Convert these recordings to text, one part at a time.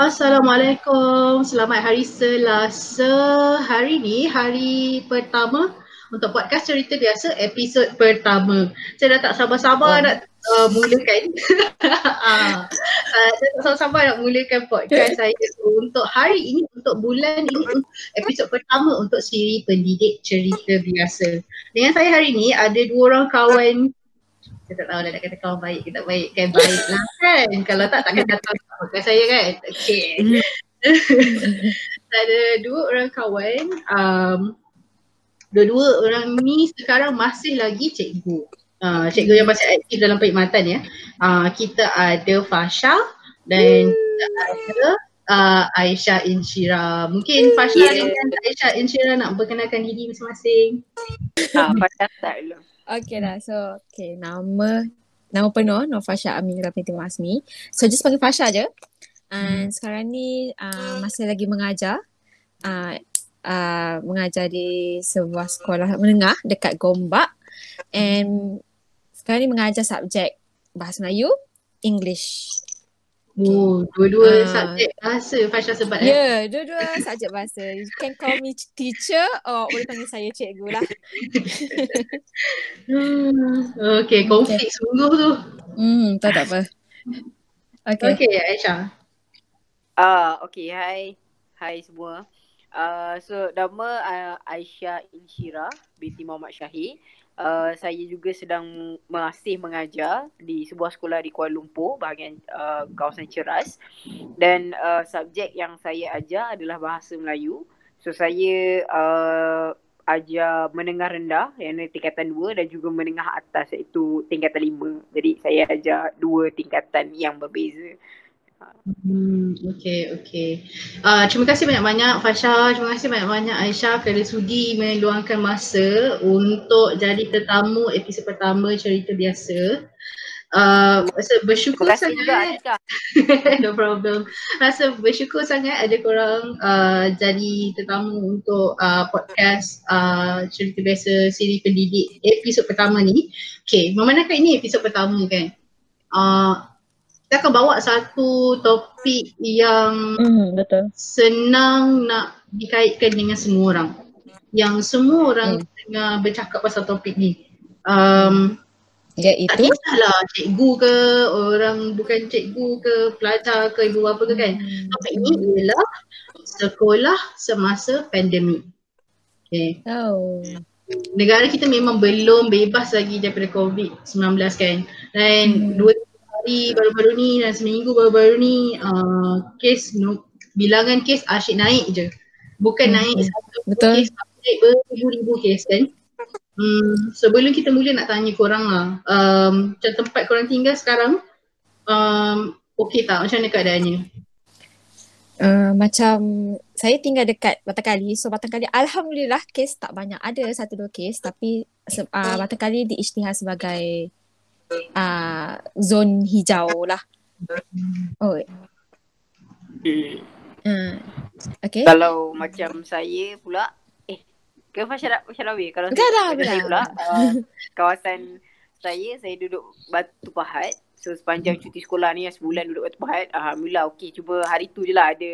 Assalamualaikum. Selamat hari Selasa. Hari ni hari pertama untuk podcast cerita biasa episod pertama. Saya dah tak sabar-sabar oh. nak uh, mulakan. uh, saya tak sabar-sabar nak mulakan podcast saya untuk hari ini, untuk bulan ini, episod pertama untuk siri pendidik cerita biasa. Dengan saya hari ini ada dua orang kawan saya tak tahu dah nak kata kawan baik ke tak baik kan baik lah kan kalau tak takkan datang podcast saya kan okay ada dua orang kawan um, dua-dua orang ni sekarang masih lagi cikgu. Uh, cikgu yang masih aktif dalam perkhidmatan ya. Uh, kita ada Fasha dan kita ada uh, Aisyah Inshira. Mungkin Fasha yeah. dan Aisyah Inshira nak perkenalkan diri masing-masing. Ah, uh, Fasha tak dulu. Okay dah. So, okay. Nama nama penuh Nur Fasha Amira binti Masmi. So, just panggil Fasha je. And hmm. sekarang ni uh, masih lagi mengajar. Uh, uh, mengajar di sebuah sekolah menengah dekat Gombak and sekarang ni mengajar subjek Bahasa Melayu, English. Oh, dua-dua uh, subjek bahasa Fasha sebab Ya, yeah, dua-dua subjek bahasa. You can call me teacher or boleh panggil saya cikgu lah. hmm, okay, konflik okay. sungguh tu. Hmm, tak tak apa. Okay. Okay, Aisyah. Ah, uh, okay, hai. Hai semua. Uh, so nama uh, Aisyah Inshira binti Muhammad Syahid. Uh, saya juga sedang masih mengajar di sebuah sekolah di Kuala Lumpur bahagian uh, kawasan Ceras dan uh, subjek yang saya ajar adalah bahasa Melayu. So saya uh, ajar menengah rendah yang tingkatan dua dan juga menengah atas iaitu tingkatan lima. Jadi saya ajar dua tingkatan yang berbeza. Hmm, okay, okay. Uh, terima kasih banyak-banyak Fasha, terima kasih banyak-banyak Aisyah kerana sudi meluangkan masa untuk jadi tetamu episod pertama cerita biasa. Uh, rasa bersyukur sangat. Juga, no problem. Rasa bersyukur sangat ada korang uh, jadi tetamu untuk uh, podcast uh, cerita biasa siri pendidik episod pertama ni. Okay, memandangkan ini episod pertama kan. Uh, kita akan bawa satu topik yang mm, betul. senang nak dikaitkan dengan semua orang. Yang semua orang mm. tengah bercakap pasal topik ni. Um, ya itu. Tak kisahlah cikgu ke, orang bukan cikgu ke, pelajar ke, ibu bapa ke kan. Mm. Topik ni ialah sekolah semasa pandemik. Okay. Oh. Negara kita memang belum bebas lagi daripada COVID-19 kan. Dan mm. dua hari baru-baru ni dan seminggu baru-baru ni uh, kes no, bilangan kes asyik naik je. Bukan hmm. naik satu Betul. kes naik beribu-ribu kes kan. Hmm, sebelum kita mula nak tanya korang lah, um, macam tempat korang tinggal sekarang, um, okey tak? Macam mana keadaannya? Uh, macam saya tinggal dekat Batang Kali, so Batang Kali Alhamdulillah kes tak banyak, ada satu dua kes tapi uh, Batang Kali diisytihar sebagai uh, zon hijau lah. Oh. Hmm. Okay. Kalau macam saya pula, eh, ke Fasyarat Fasyarawi? Kalau Gak dah, saya pula, uh, kawasan saya, saya duduk Batu Pahat. So sepanjang cuti sekolah ni, sebulan duduk Batu Pahat. Alhamdulillah, okey. Cuba hari tu je lah ada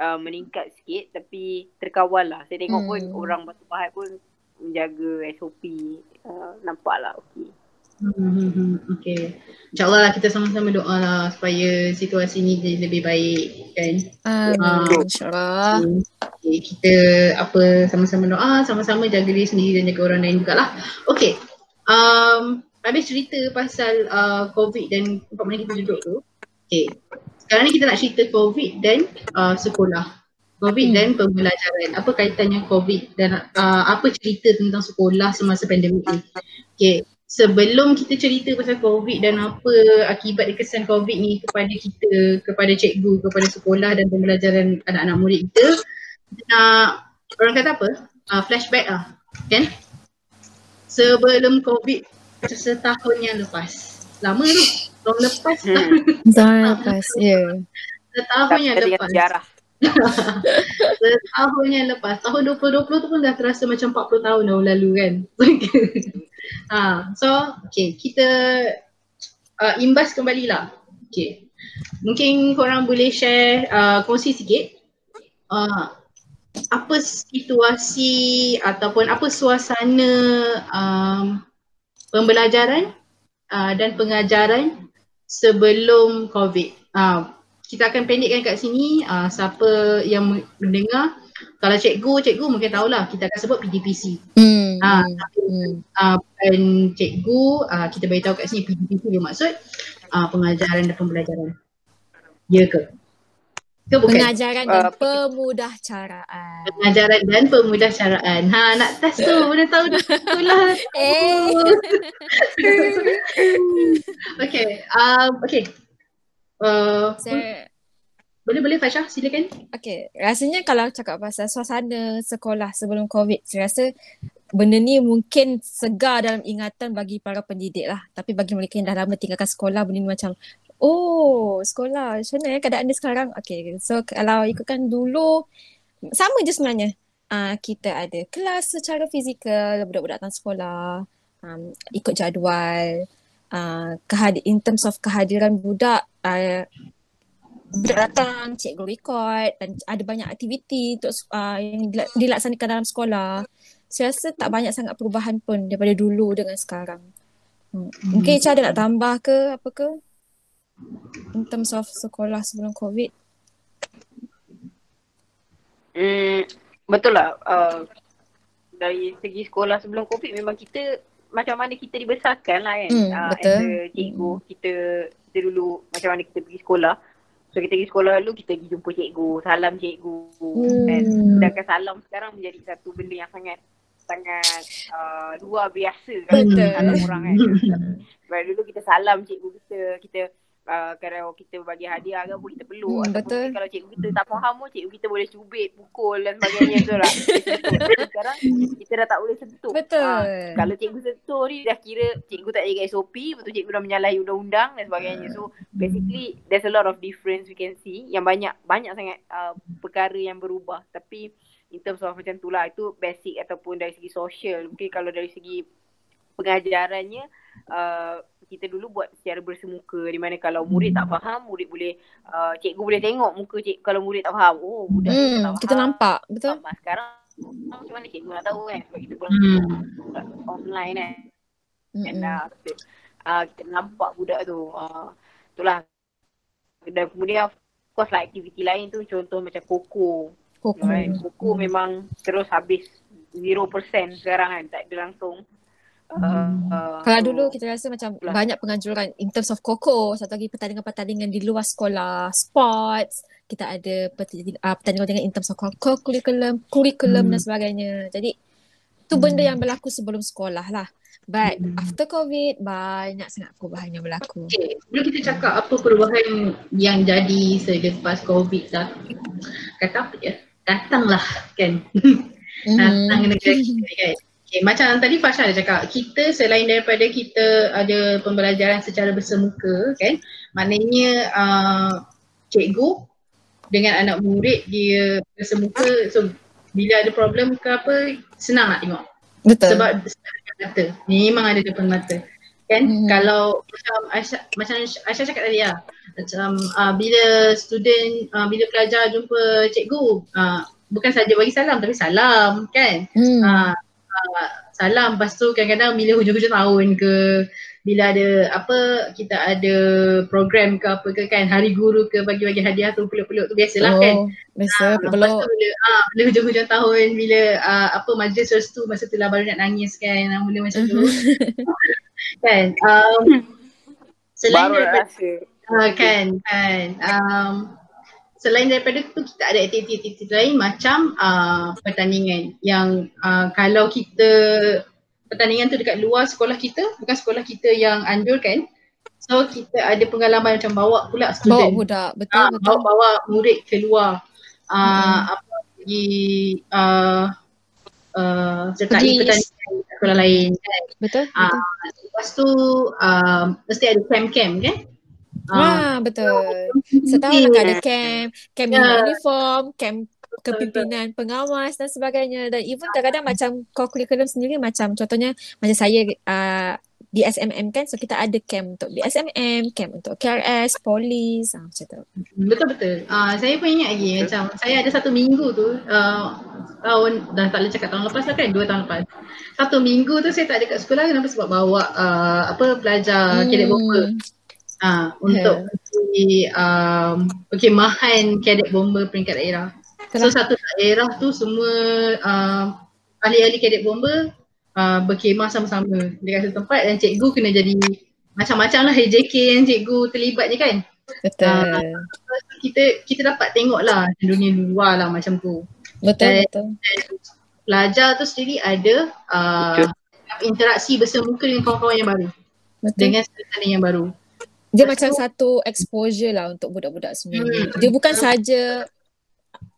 uh, meningkat sikit. Tapi terkawal lah. Saya tengok hmm. pun orang Batu Pahat pun menjaga SOP. Uh, nampak lah, okey. Hmm, hmm, hmm. Okay. InsyaAllah lah kita sama-sama doa lah supaya situasi ni jadi lebih baik kan. Uh, InsyaAllah. Okay, kita apa sama-sama doa, sama-sama jaga diri sendiri dan jaga orang lain juga lah. Okay. Um, habis cerita pasal uh, COVID dan tempat mana kita duduk tu. Okay. Sekarang ni kita nak cerita COVID dan uh, sekolah. COVID hmm. dan pembelajaran. Apa kaitannya COVID dan uh, apa cerita tentang sekolah semasa pandemik ni. Okay sebelum kita cerita pasal COVID dan apa akibat kesan COVID ni kepada kita, kepada cikgu, kepada sekolah dan pembelajaran anak-anak murid kita, kita nak orang kata apa? Uh, flashback lah, kan? Sebelum COVID setahun yang lepas. Lama tu, tahun lepas hmm. Tahun lepas, ya. Yeah. Setahun yang lepas. Sejarah. Setahun yang lepas, tahun 2020 tu pun dah terasa macam 40 tahun dah lalu kan. ha, so, okay, kita uh, imbas kembali lah. Okay. Mungkin korang boleh share, uh, kongsi sikit uh, apa situasi ataupun apa suasana um, pembelajaran uh, dan pengajaran sebelum COVID. Uh, kita akan pendekkan kat sini uh, siapa yang mendengar kalau cikgu, cikgu mungkin tahulah kita akan sebut PDPC. Hmm. Ah, hmm. uh, bukan cikgu, uh, kita beritahu kat sini PDPC dia maksud uh, pengajaran dan pembelajaran. Ya ke? Ke bukan? Pengajaran dan Uh, pemudah caraan. Pengajaran dan pemudah caraan. Ha nak test tu, mana tahu dah itulah. Eh. okay, um, okay. Uh, Saya boleh boleh Fasha silakan. Okay, rasanya kalau cakap pasal suasana sekolah sebelum COVID, saya rasa benda ni mungkin segar dalam ingatan bagi para pendidik lah. Tapi bagi mereka yang dah lama tinggalkan sekolah, benda ni macam, oh sekolah, macam mana ya keadaan dia sekarang? Okay, so kalau ikutkan dulu, sama je sebenarnya. Uh, kita ada kelas secara fizikal, budak-budak datang sekolah, um, ikut jadual, uh, kehad- in terms of kehadiran budak, uh, budak datang, cikgu record dan ada banyak aktiviti untuk uh, yang dila- dilaksanakan dalam sekolah. Saya rasa tak banyak sangat perubahan pun daripada dulu dengan sekarang. Hmm. Mungkin Ica ada nak tambah ke apa ke? In terms of sekolah sebelum COVID. Hmm, betul lah. Uh, dari segi sekolah sebelum COVID memang kita macam mana kita dibesarkan lah kan. Hmm, Ah, betul. As a cikgu, kita, kita dulu macam mana kita pergi sekolah. So kita pergi sekolah dulu kita pergi jumpa cikgu, salam cikgu. Hmm. Kan? Sedangkan salam sekarang menjadi satu benda yang sangat sangat uh, luar biasa kan Betul. salam orang kan. Sebab dulu kita salam cikgu kita, kita uh, kalau kita bagi hadiah ke apa kita peluk Hmm, betul. kalau cikgu kita tak faham pun cikgu kita boleh cubit, pukul dan sebagainya tu lah. Sekarang kita dah tak boleh sentuh. Betul. Ah, kalau cikgu sentuh ni dah kira cikgu tak jaga SOP, betul cikgu dah menyalahi undang-undang dan sebagainya. So basically there's a lot of difference we can see yang banyak banyak sangat uh, perkara yang berubah. Tapi in terms of macam tu lah itu basic ataupun dari segi social. Mungkin kalau dari segi pengajarannya uh, kita dulu buat secara bersemuka di mana kalau murid tak faham murid boleh uh, cikgu boleh tengok muka cikgu kalau murid tak faham oh budak Hmm, tak kita faham. nampak, betul? Faham. Sekarang macam mana cikgu nak tahu kan sebab kita pun Hmm. online kan kan Mm-mm. dah kita, uh, kita nampak budak tu uh, itulah dan kemudian of course lah aktiviti lain tu contoh macam koko Koko. right? koko memang terus habis 0% sekarang kan tak ada langsung uh, uh, Kalau dulu kita rasa macam Lah. banyak penganjuran in terms of koko, satu lagi pertandingan-pertandingan di luar sekolah, sports, kita ada pertandingan, uh, pertandingan in terms of co curriculum, curriculum Hmm. dan sebagainya. Jadi tu benda yang berlaku sebelum sekolah lah. But Hmm. after COVID banyak sangat perubahan yang berlaku. Okay, sebelum kita cakap apa perubahan yang jadi selepas COVID dah, kata apa dia? Datanglah kan. Datang Mhm. negara kita kan. Okay, macam tadi Fasha ada cakap, kita selain daripada kita ada pembelajaran secara bersemuka kan, maknanya uh, cikgu dengan anak murid dia bersemuka, so bila ada problem ke apa, senang nak tengok. Betul. Sebab depan mata. Memang ada depan mata. Kan? Hmm. Kalau macam Aisyah, macam Aisyah cakap tadi lah. Macam uh, bila student, uh, bila pelajar jumpa cikgu, uh, bukan saja bagi salam tapi salam kan. Hmm. Uh, uh, salam. Lepas tu kadang-kadang bila hujung-hujung tahun ke bila ada apa kita ada program ke apa ke kan hari guru ke bagi-bagi hadiah tu peluk-peluk tu biasalah kan. oh, biasa Ah, Lepas peluk. tu bila, ah, bila hujung-hujung tahun bila ah, apa majlis restu masa tu lah baru nak nangis kan benda macam tu. Kan um, selain baru daripada rasa ah, kan kan um, selain daripada tu kita ada aktiviti-aktiviti lain macam uh, pertandingan yang uh, kalau kita pertandingan tu dekat luar sekolah kita bukan sekolah kita yang anjurkan so kita ada pengalaman macam bawa pula Bawa student budak, betul Ah, betul. bawa, bawa murid keluar uh, Hmm. apa pergi uh, uh, sertai pertandingan sekolah lain kan. Betul? Ah, betul. Lepas tu um, mesti ada camp-camp kan. Ah, Ah, betul. Setahun akan ada camp, camp yeah. uniform, camp kepimpinan pengawas dan sebagainya dan even kadang-kadang macam core curriculum sendiri macam contohnya macam saya uh, BSMM kan so kita ada camp untuk BSMM camp untuk KRS polis ah, macam tu Betul betul. Uh, saya pun ingat lagi macam saya ada satu minggu tu uh, tahun dah tak boleh cakap tahun lepas lah kan dua tahun lepas. Satu minggu tu saya tak ada kat sekolah kenapa sebab bawa uh, apa pelajar hmm. cadet bomber. Uh, untuk Yeah. pergi um, perkemahan cadet bomber peringkat daerah. So satu daerah tu semua uh, ahli-ahli cadet bomber uh, berkemah sama-sama dekat satu tempat dan cikgu kena jadi macam-macam lah HJK yang cikgu terlibat je kan. betul Ah. Kita kita dapat tengok lah dunia luar lah macam tu. betul dan- betul Pelajar tu sendiri ada uh, interaksi bersemuka dengan kawan-kawan yang baru. betul Dengan suasana yang baru. Dia macam satu exposure lah untuk budak-budak semua ni. Hmm. Dia bukan saja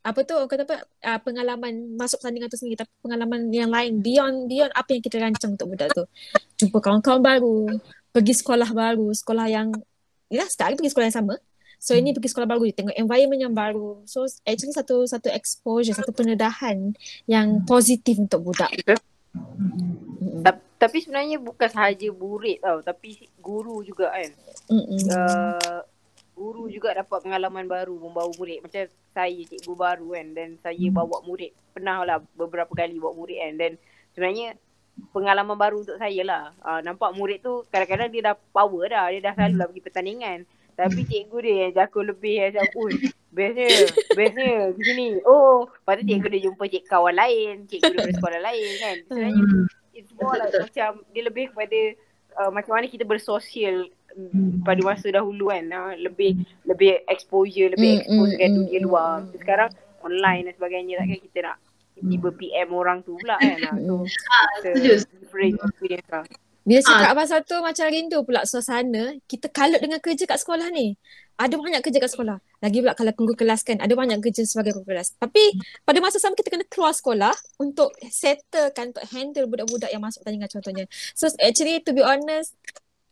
apa tu orang kata apa uh, pengalaman masuk pertandingan tu sendiri tapi pengalaman yang lain beyond beyond apa yang kita rancang untuk budak tu. Jumpa kawan-kawan baru, pergi sekolah baru, sekolah yang ya start pergi sekolah yang sama. So ini pergi sekolah baru, tengok environment yang baru. So actually satu satu exposure, satu pendedahan yang positif untuk budak. Mm-mm. Ta- Tapi sebenarnya bukan sahaja murid tau, tapi guru juga kan. Mm-mm. Uh, guru juga dapat pengalaman baru membawa murid. Macam saya cikgu baru kan dan saya bawa murid. Pernah lah beberapa kali bawa murid kan dan sebenarnya pengalaman baru untuk saya lah. Uh, nampak murid tu kadang-kadang dia dah power dah. Dia dah selalu lah pergi pertandingan. Tapi cikgu dia yang jago lebih macam, ui bestnya, bestnya di sini. Oh, lepas tu cikgu dia jumpa cik kawan lain, cikgu daripada sekolah lain kan. Sebenarnya Hmm. It's more like macam dia lebih kepada uh, macam mana kita bersosial mm, pada masa dahulu kan. Uh, lebih lebih exposure lebih Mm, expose mm, dengan mm, dunia mm, luar. sekarang online dan sebagainya takkan kita nak tiba PM orang tu pula kan. Ah. so setuju. it's a different experience lah. Bila cakap pasal tu macam rindu pula suasana, kita kalut dengan kerja kat sekolah ni. Ada banyak kerja kat sekolah. Lagi pula kalau guru kelas kan, ada banyak kerja sebagai guru kelas. Tapi pada masa sama kita kena keluar sekolah untuk settlekan, untuk handle budak-budak yang masuk pertandingan contohnya. So actually to be honest,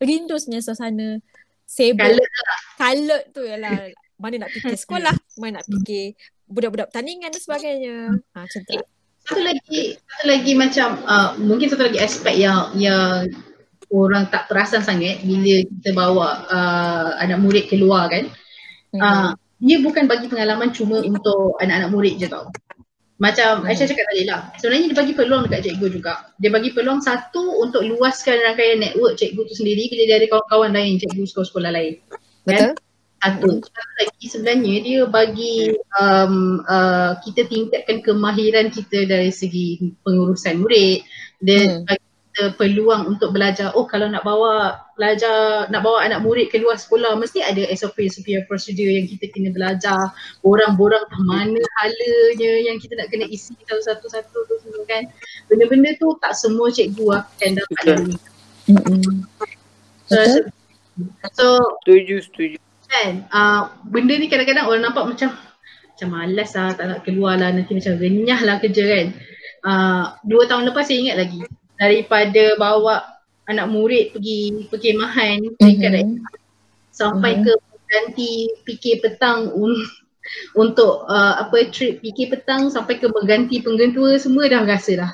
rindu sebenarnya suasana sibuk. Kalut Kalut tu ialah mana nak fikir sekolah, mana nak fikir budak-budak pertandingan dan sebagainya. Ha, macam tu. satu lagi satu lagi macam uh, mungkin satu lagi aspek yang yang orang tak perasan sangat bila kita bawa uh, anak murid keluar kan Hmm. uh, dia bukan bagi pengalaman cuma untuk anak-anak murid je tau macam Hmm. Aisyah cakap tadi lah sebenarnya dia bagi peluang dekat cikgu juga dia bagi peluang satu untuk luaskan rangkaian network cikgu tu sendiri bila dia ada kawan-kawan lain cikgu sekolah-sekolah lain Betul? satu. Satu lagi sebenarnya dia bagi um, uh, kita tingkatkan kemahiran kita dari segi pengurusan murid. Dia Hmm. bagi kita peluang untuk belajar. Oh kalau nak bawa pelajar, nak bawa anak murid keluar sekolah mesti ada SOP, SOP prosedur yang kita kena belajar. Borang-borang mana halanya yang kita nak kena isi satu-satu tu semua kan. Benda-benda tu tak semua cikgu akan dapat Betul. dari so, Betul. so setuju setuju kan uh, benda ni kadang-kadang orang nampak macam macam malas lah tak nak keluar lah nanti macam renyah lah kerja kan uh, dua tahun lepas saya ingat lagi daripada bawa anak murid pergi perkemahan Mhm. daerah sampai Mhm. ke ganti fikir petang un- untuk uh, apa trip fikir petang sampai ke mengganti penggentua semua dah rasa dah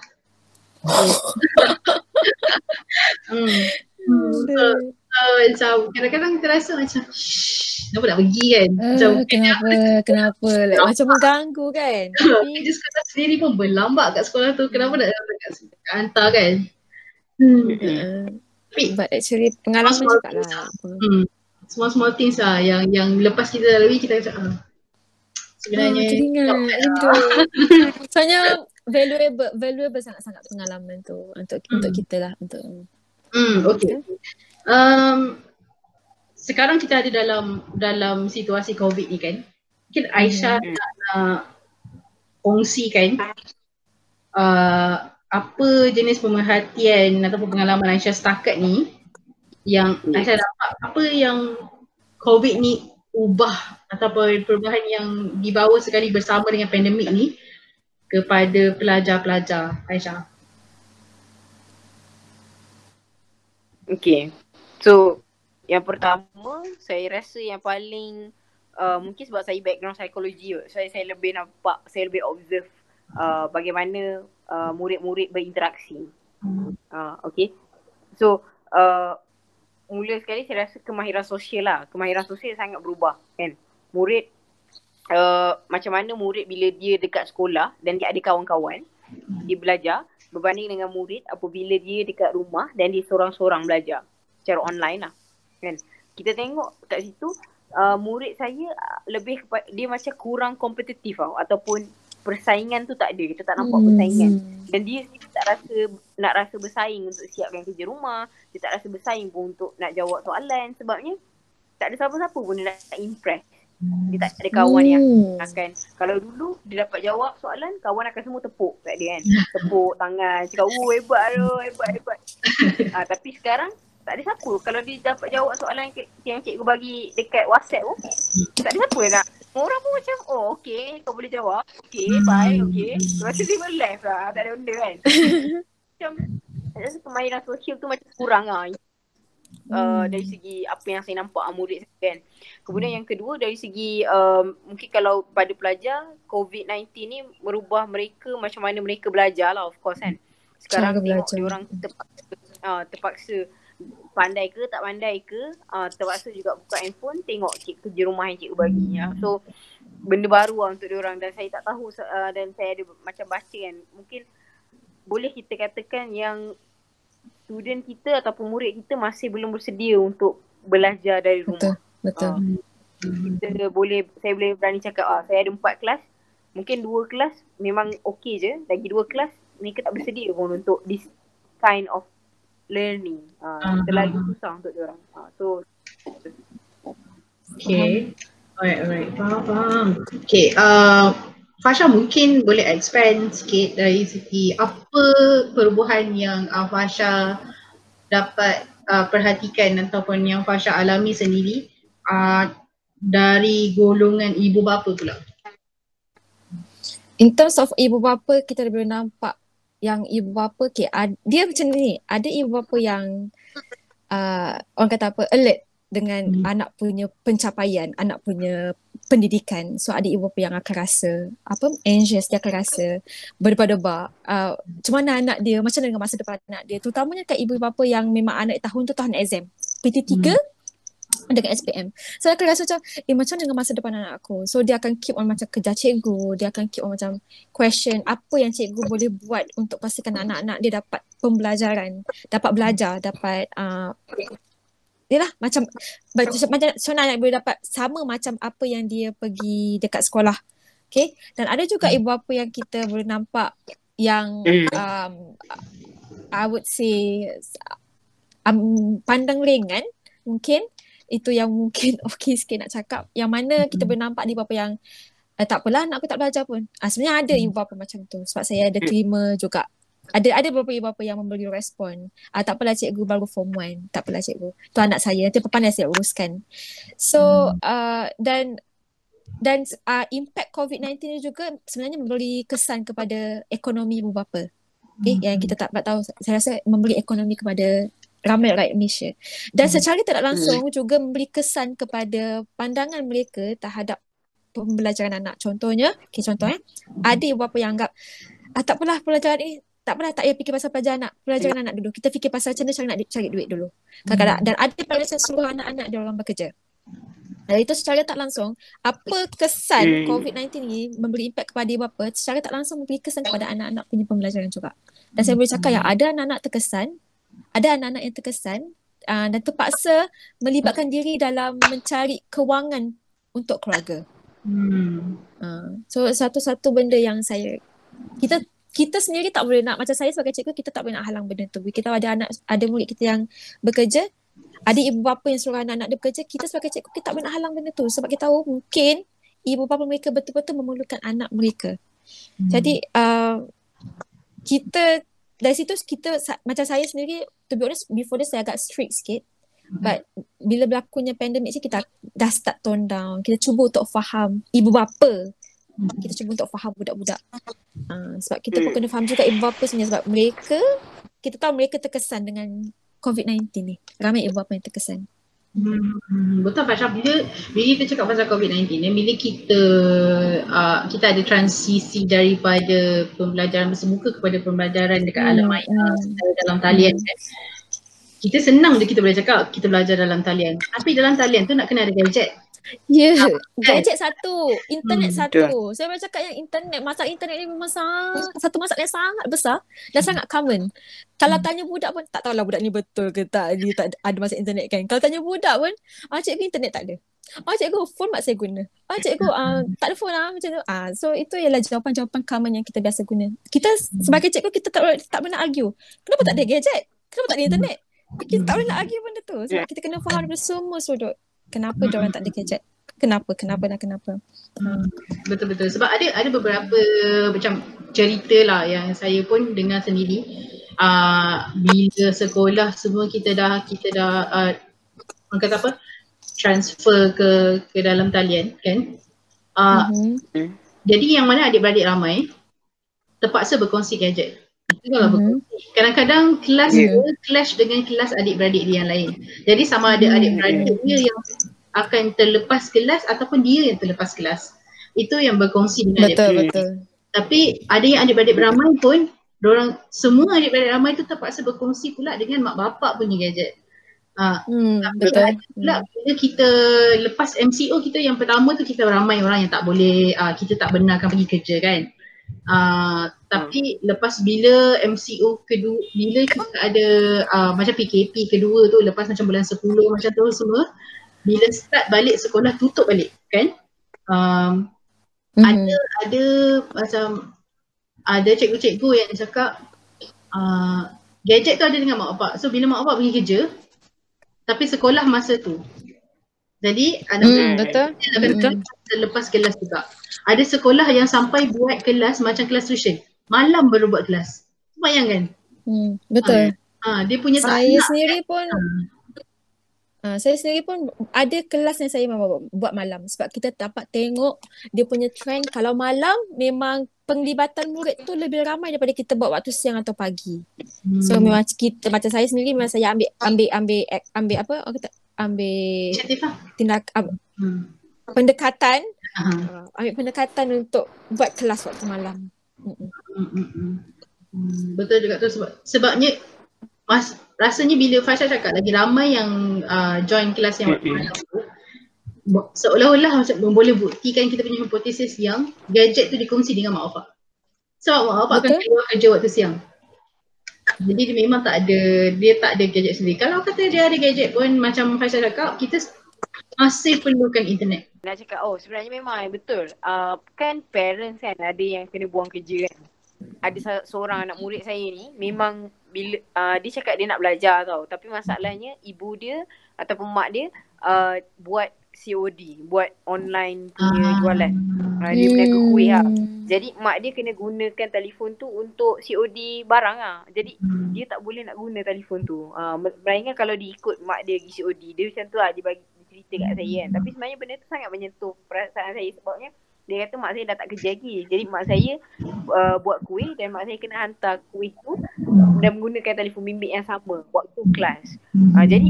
hmm. Hmm. So, uh, macam kadang-kadang terasa macam kenapa nak pergi kan? Macam Ah, kenapa kenapa? Like, macam mengganggu kan? Tapi kerja sekolah sendiri pun berlambak kat sekolah tu kenapa nak datang kat hantar kan? Hmm. uh, tapi but actually pengalaman Small juga lah hmm. small small things lah yang yang lepas kita lalui kita macam ah, sebenarnya Ah, tak rindu soalnya valuable valuable sangat-sangat pengalaman tu untuk Hmm. untuk kita lah untuk Hmm, okay. Um, sekarang kita ada dalam dalam situasi COVID ni kan. Mungkin Aisyah Hmm. nak, nak kongsikan uh, apa jenis pemerhatian ataupun pengalaman Aisyah setakat ni yang Yes. Aisyah dapat apa yang COVID ni ubah ataupun perubahan yang dibawa sekali bersama dengan pandemik ni kepada pelajar-pelajar Aisyah. Okay. So, yang pertama, saya rasa yang paling uh, mungkin sebab saya background psikologi kot. Saya saya lebih nampak, saya lebih observe uh, bagaimana uh, murid-murid berinteraksi. Uh, okay. So, uh, mula sekali saya rasa kemahiran sosial lah. Kemahiran sosial sangat berubah kan. Murid uh, macam mana murid bila dia dekat sekolah dan dia ada kawan-kawan, dia belajar berbanding dengan murid apabila dia dekat rumah dan dia seorang-seorang belajar secara online lah kan. Kita tengok kat situ uh, murid saya lebih kepada, dia macam kurang kompetitif tau ataupun persaingan tu tak ada. Kita tak nampak hmm. persaingan. Dan dia sendiri tak rasa nak rasa bersaing untuk siapkan kerja rumah. Dia tak rasa bersaing pun untuk nak jawab soalan sebabnya tak ada siapa-siapa pun dia nak impress. Dia tak ada kawan hmm. yang akan kalau dulu dia dapat jawab soalan kawan akan semua tepuk kat dia kan. Tepuk tangan cakap oh hebat tu hebat hebat. ha, tapi sekarang tak ada siapa. Kalau dia dapat jawab soalan yang cikgu bagi dekat WhatsApp tu tak ada siapa nak. Orang pun macam oh okay kau boleh jawab. Okay bye okay. Lepas tu dia left lah. Tak ada benda kan. Macam rasa permainan sosial tu macam kurang lah. Uh, dari segi apa yang saya nampak uh, murid saya kan. Kemudian yang kedua dari segi um, mungkin kalau pada pelajar COVID-19 ni merubah mereka macam mana mereka belajar lah of course kan. Sekarang Cara tengok dia orang terpaksa, uh, terpaksa pandai ke tak pandai ke uh, terpaksa juga buka handphone tengok cik kerja rumah yang cikgu bagi ya. So benda baru lah untuk orang dan saya tak tahu uh, dan saya ada macam baca kan mungkin boleh kita katakan yang student kita ataupun murid kita masih belum bersedia untuk belajar dari rumah. Betul. Betul. Uh, kita boleh saya boleh berani cakap ah saya ada empat kelas. Mungkin dua kelas memang okey je. Lagi dua kelas mereka tak bersedia pun untuk this kind of learning. Uh, uh-huh. terlalu susah untuk dia orang. Uh, so Okay. Alright, alright. Faham, faham. Okay, uh, Fasha mungkin boleh expand sikit dari segi apa perubahan yang uh, Fasha dapat uh, perhatikan ataupun yang Fasha alami sendiri uh, dari golongan ibu bapa pula. In terms of ibu bapa kita boleh nampak yang ibu bapa okay, ad, dia macam ni ada ibu bapa yang uh, orang kata apa alert dengan hmm. anak punya pencapaian, anak punya pendidikan. So ada ibu bapa yang akan rasa apa anxious dia akan rasa berdebar-debar. Uh, macam mana anak dia, macam mana dengan masa depan anak dia. Terutamanya kat ibu bapa yang memang anak tahun tu tahun exam. PT3 hmm dengan SPM. So aku rasa macam eh macam dengan masa depan anak aku. So dia akan keep on macam kejar cikgu, dia akan keep on macam question apa yang cikgu boleh buat untuk pastikan anak-anak dia dapat pembelajaran, dapat belajar, dapat uh, dia lah macam macam so nak boleh dapat sama macam apa yang dia pergi dekat sekolah. Okay. Dan ada juga hmm. ibu bapa yang kita boleh nampak yang hmm. um, I would say um, pandang ringan mungkin itu yang mungkin okey sikit nak cakap. Yang mana kita boleh nampak ni bapa yang eh, tak apalah nak aku tak belajar pun. Ah, sebenarnya ada ibu bapa macam tu sebab saya ada terima juga ada ada beberapa ibu bapa yang memberi respon. Ah tak apalah cikgu baru form 1. Tak apalah cikgu. Tu anak saya. Nanti papa saya uruskan. So hmm. uh, dan dan uh, impact COVID-19 ni juga sebenarnya memberi kesan kepada ekonomi ibu bapa. Okay, hmm. yang kita tak tahu saya rasa memberi ekonomi kepada ramai rakyat Malaysia. Dan hmm. secara tidak langsung hmm. juga memberi kesan kepada pandangan mereka terhadap pembelajaran anak. Contohnya, okay, contohnya, hmm. ada ibu bapa yang anggap ah, tak apalah pelajaran ni tak pernah tak payah fikir pasal pelajaran anak, pelajaran yeah. anak dulu. Kita fikir pasal macam mana cara nak cari duit dulu. Kadang-kadang hmm. dan ada pada seluruh anak-anak dia orang bekerja. Dan itu secara tak langsung, apa kesan hmm. COVID-19 ni memberi impact kepada ibu bapa, secara tak langsung memberi kesan kepada anak-anak punya pembelajaran juga. Dan saya boleh cakap yang ada anak-anak terkesan, ada anak-anak yang terkesan uh, dan terpaksa melibatkan diri dalam mencari kewangan untuk keluarga. Hmm. Uh, so satu-satu benda yang saya kita kita sendiri tak boleh nak macam saya sebagai cikgu kita tak boleh nak halang benda tu. Kita ada anak ada murid kita yang bekerja, ada ibu bapa yang suruh anak-anak dia bekerja, kita sebagai cikgu kita tak boleh nak halang benda tu sebab kita tahu mungkin ibu bapa mereka betul-betul memerlukan anak mereka. Hmm. Jadi uh, kita dari situ kita macam saya sendiri to be honest before this saya agak strict sikit hmm. but bila berlakunya pandemik ni kita dah start tone down kita cuba untuk faham ibu bapa kita cuba untuk faham budak-budak. Uh, sebab kita pun kena faham juga ibu bapa sebenarnya sebab mereka, kita tahu mereka terkesan dengan COVID-19 ni. Ramai ibu bapa yang terkesan. Hmm, betul Fasha, bila, bila kita cakap pasal COVID-19 ni, bila kita uh, kita ada transisi daripada pembelajaran bersemuka kepada pembelajaran dekat hmm. alam maya hmm. dalam talian hmm. kan. kita senang je kita boleh cakap kita belajar dalam talian. Tapi dalam talian tu nak kena ada gadget. Ya, yeah. gadget satu, internet Hmm, satu. Saya boleh cakap yang internet, masalah internet ni memang sangat, satu masalah yang sangat besar dan sangat common. Kalau tanya budak pun, tak tahulah budak ni betul ke tak, dia tak ada masalah internet kan. Kalau tanya budak pun, ah cikgu internet tak ada. Ah cikgu, phone mak saya guna. Ah cikgu, ah, tak ada phone lah macam tu. Ah, so itu ialah jawapan-jawapan common yang kita biasa guna. Kita sebagai cikgu, kita tak, tak pernah argue. Kenapa tak ada gadget? Kenapa tak ada internet? Kita tak boleh nak argue benda tu. Sebab kita kena faham daripada semua sudut. Kenapa dia orang tak ada gadget? Kenapa? Kenapa dan kenapa? Hmm, betul betul sebab ada ada beberapa macam cerita lah yang saya pun dengar sendiri uh, bila sekolah semua kita dah kita dah uh, orang kata apa transfer ke ke dalam talian kan uh, Mhm. jadi yang mana adik-beradik ramai terpaksa berkongsi gadget Mhm. berkongsi kadang-kadang kelas Ya. dia clash dengan kelas adik-beradik dia yang lain jadi sama ada Hmm. adik-beradik dia yang akan terlepas kelas ataupun dia yang terlepas kelas itu yang berkongsi dengan Betul, adik-beradik betul. tapi ada yang adik-beradik beramai pun orang semua adik-beradik ramai tu terpaksa berkongsi pula dengan mak bapak punya gadget Ah, Hmm, tapi betul. ada pula bila kita lepas MCO kita yang pertama tu kita ramai orang yang tak boleh uh, kita tak benarkan pergi kerja kan. Uh, tapi lepas bila MCO kedua bila kita ada uh, macam PKP kedua tu lepas macam bulan 10 macam tu semua bila start balik sekolah tutup balik kan. Um, Mhm. ada ada macam ada cikgu-cikgu yang cakap uh, gadget tu ada dengan mak bapak. So bila mak bapak pergi kerja tapi sekolah masa tu. Jadi anak Hmm, betul. akan Betul. terlepas kelas juga. Ada sekolah yang sampai buat kelas macam kelas tuition. Malam baru buat kelas. Bayangkan. Hmm, betul. Ha, dia punya tak Saya nak. sendiri pun Uh, saya sendiri pun ada kelas yang saya memang buat, buat malam sebab kita dapat tengok dia punya trend kalau malam memang penglibatan murid tu lebih ramai daripada kita buat waktu siang atau pagi. Hmm. So memang kita macam saya sendiri memang saya ambil ambil ambil ambil, ambil apa orang kata ambil lah. tindak ab- Hmm. pendekatan Ha. uh, ambil pendekatan untuk buat kelas waktu malam. Mm-mm. Hmm, hmm, hmm. Hmm, betul juga tu sebab sebabnya mas rasanya bila Fasha cakap lagi ramai yang uh, join kelas yang waktu malam tu seolah-olah macam boleh buktikan kita punya hipotesis yang gadget tu dikongsi dengan mak bapak. Sebab mak bapak akan keluar kerja waktu siang. Jadi dia memang tak ada, dia tak ada gadget sendiri. Kalau kata dia ada gadget pun macam Fasha cakap, kita masih perlukan internet. Nak cakap oh sebenarnya memang eh, betul. Uh, kan parents kan ada yang kena buang kerja kan. Ada seorang anak murid saya ni memang bila uh, dia cakap dia nak belajar tau. Tapi masalahnya ibu dia ataupun mak dia uh, buat COD, buat online punya Ah. jualan. Uh, dia berniaga kuih lah. Hmm. Jadi mak dia kena gunakan telefon tu untuk COD barang lah. Jadi Hmm. dia tak boleh nak guna telefon tu. Uh, melainkan kalau dia ikut mak dia pergi COD, dia macam tu lah dia bagi dia cerita kat saya kan. Tapi sebenarnya benda tu sangat menyentuh perasaan saya sebabnya dia kata mak saya dah tak kerja lagi. Jadi mak saya uh, buat kuih dan mak saya kena hantar kuih tu dan menggunakan telefon bimbit yang sama waktu kelas. Uh, jadi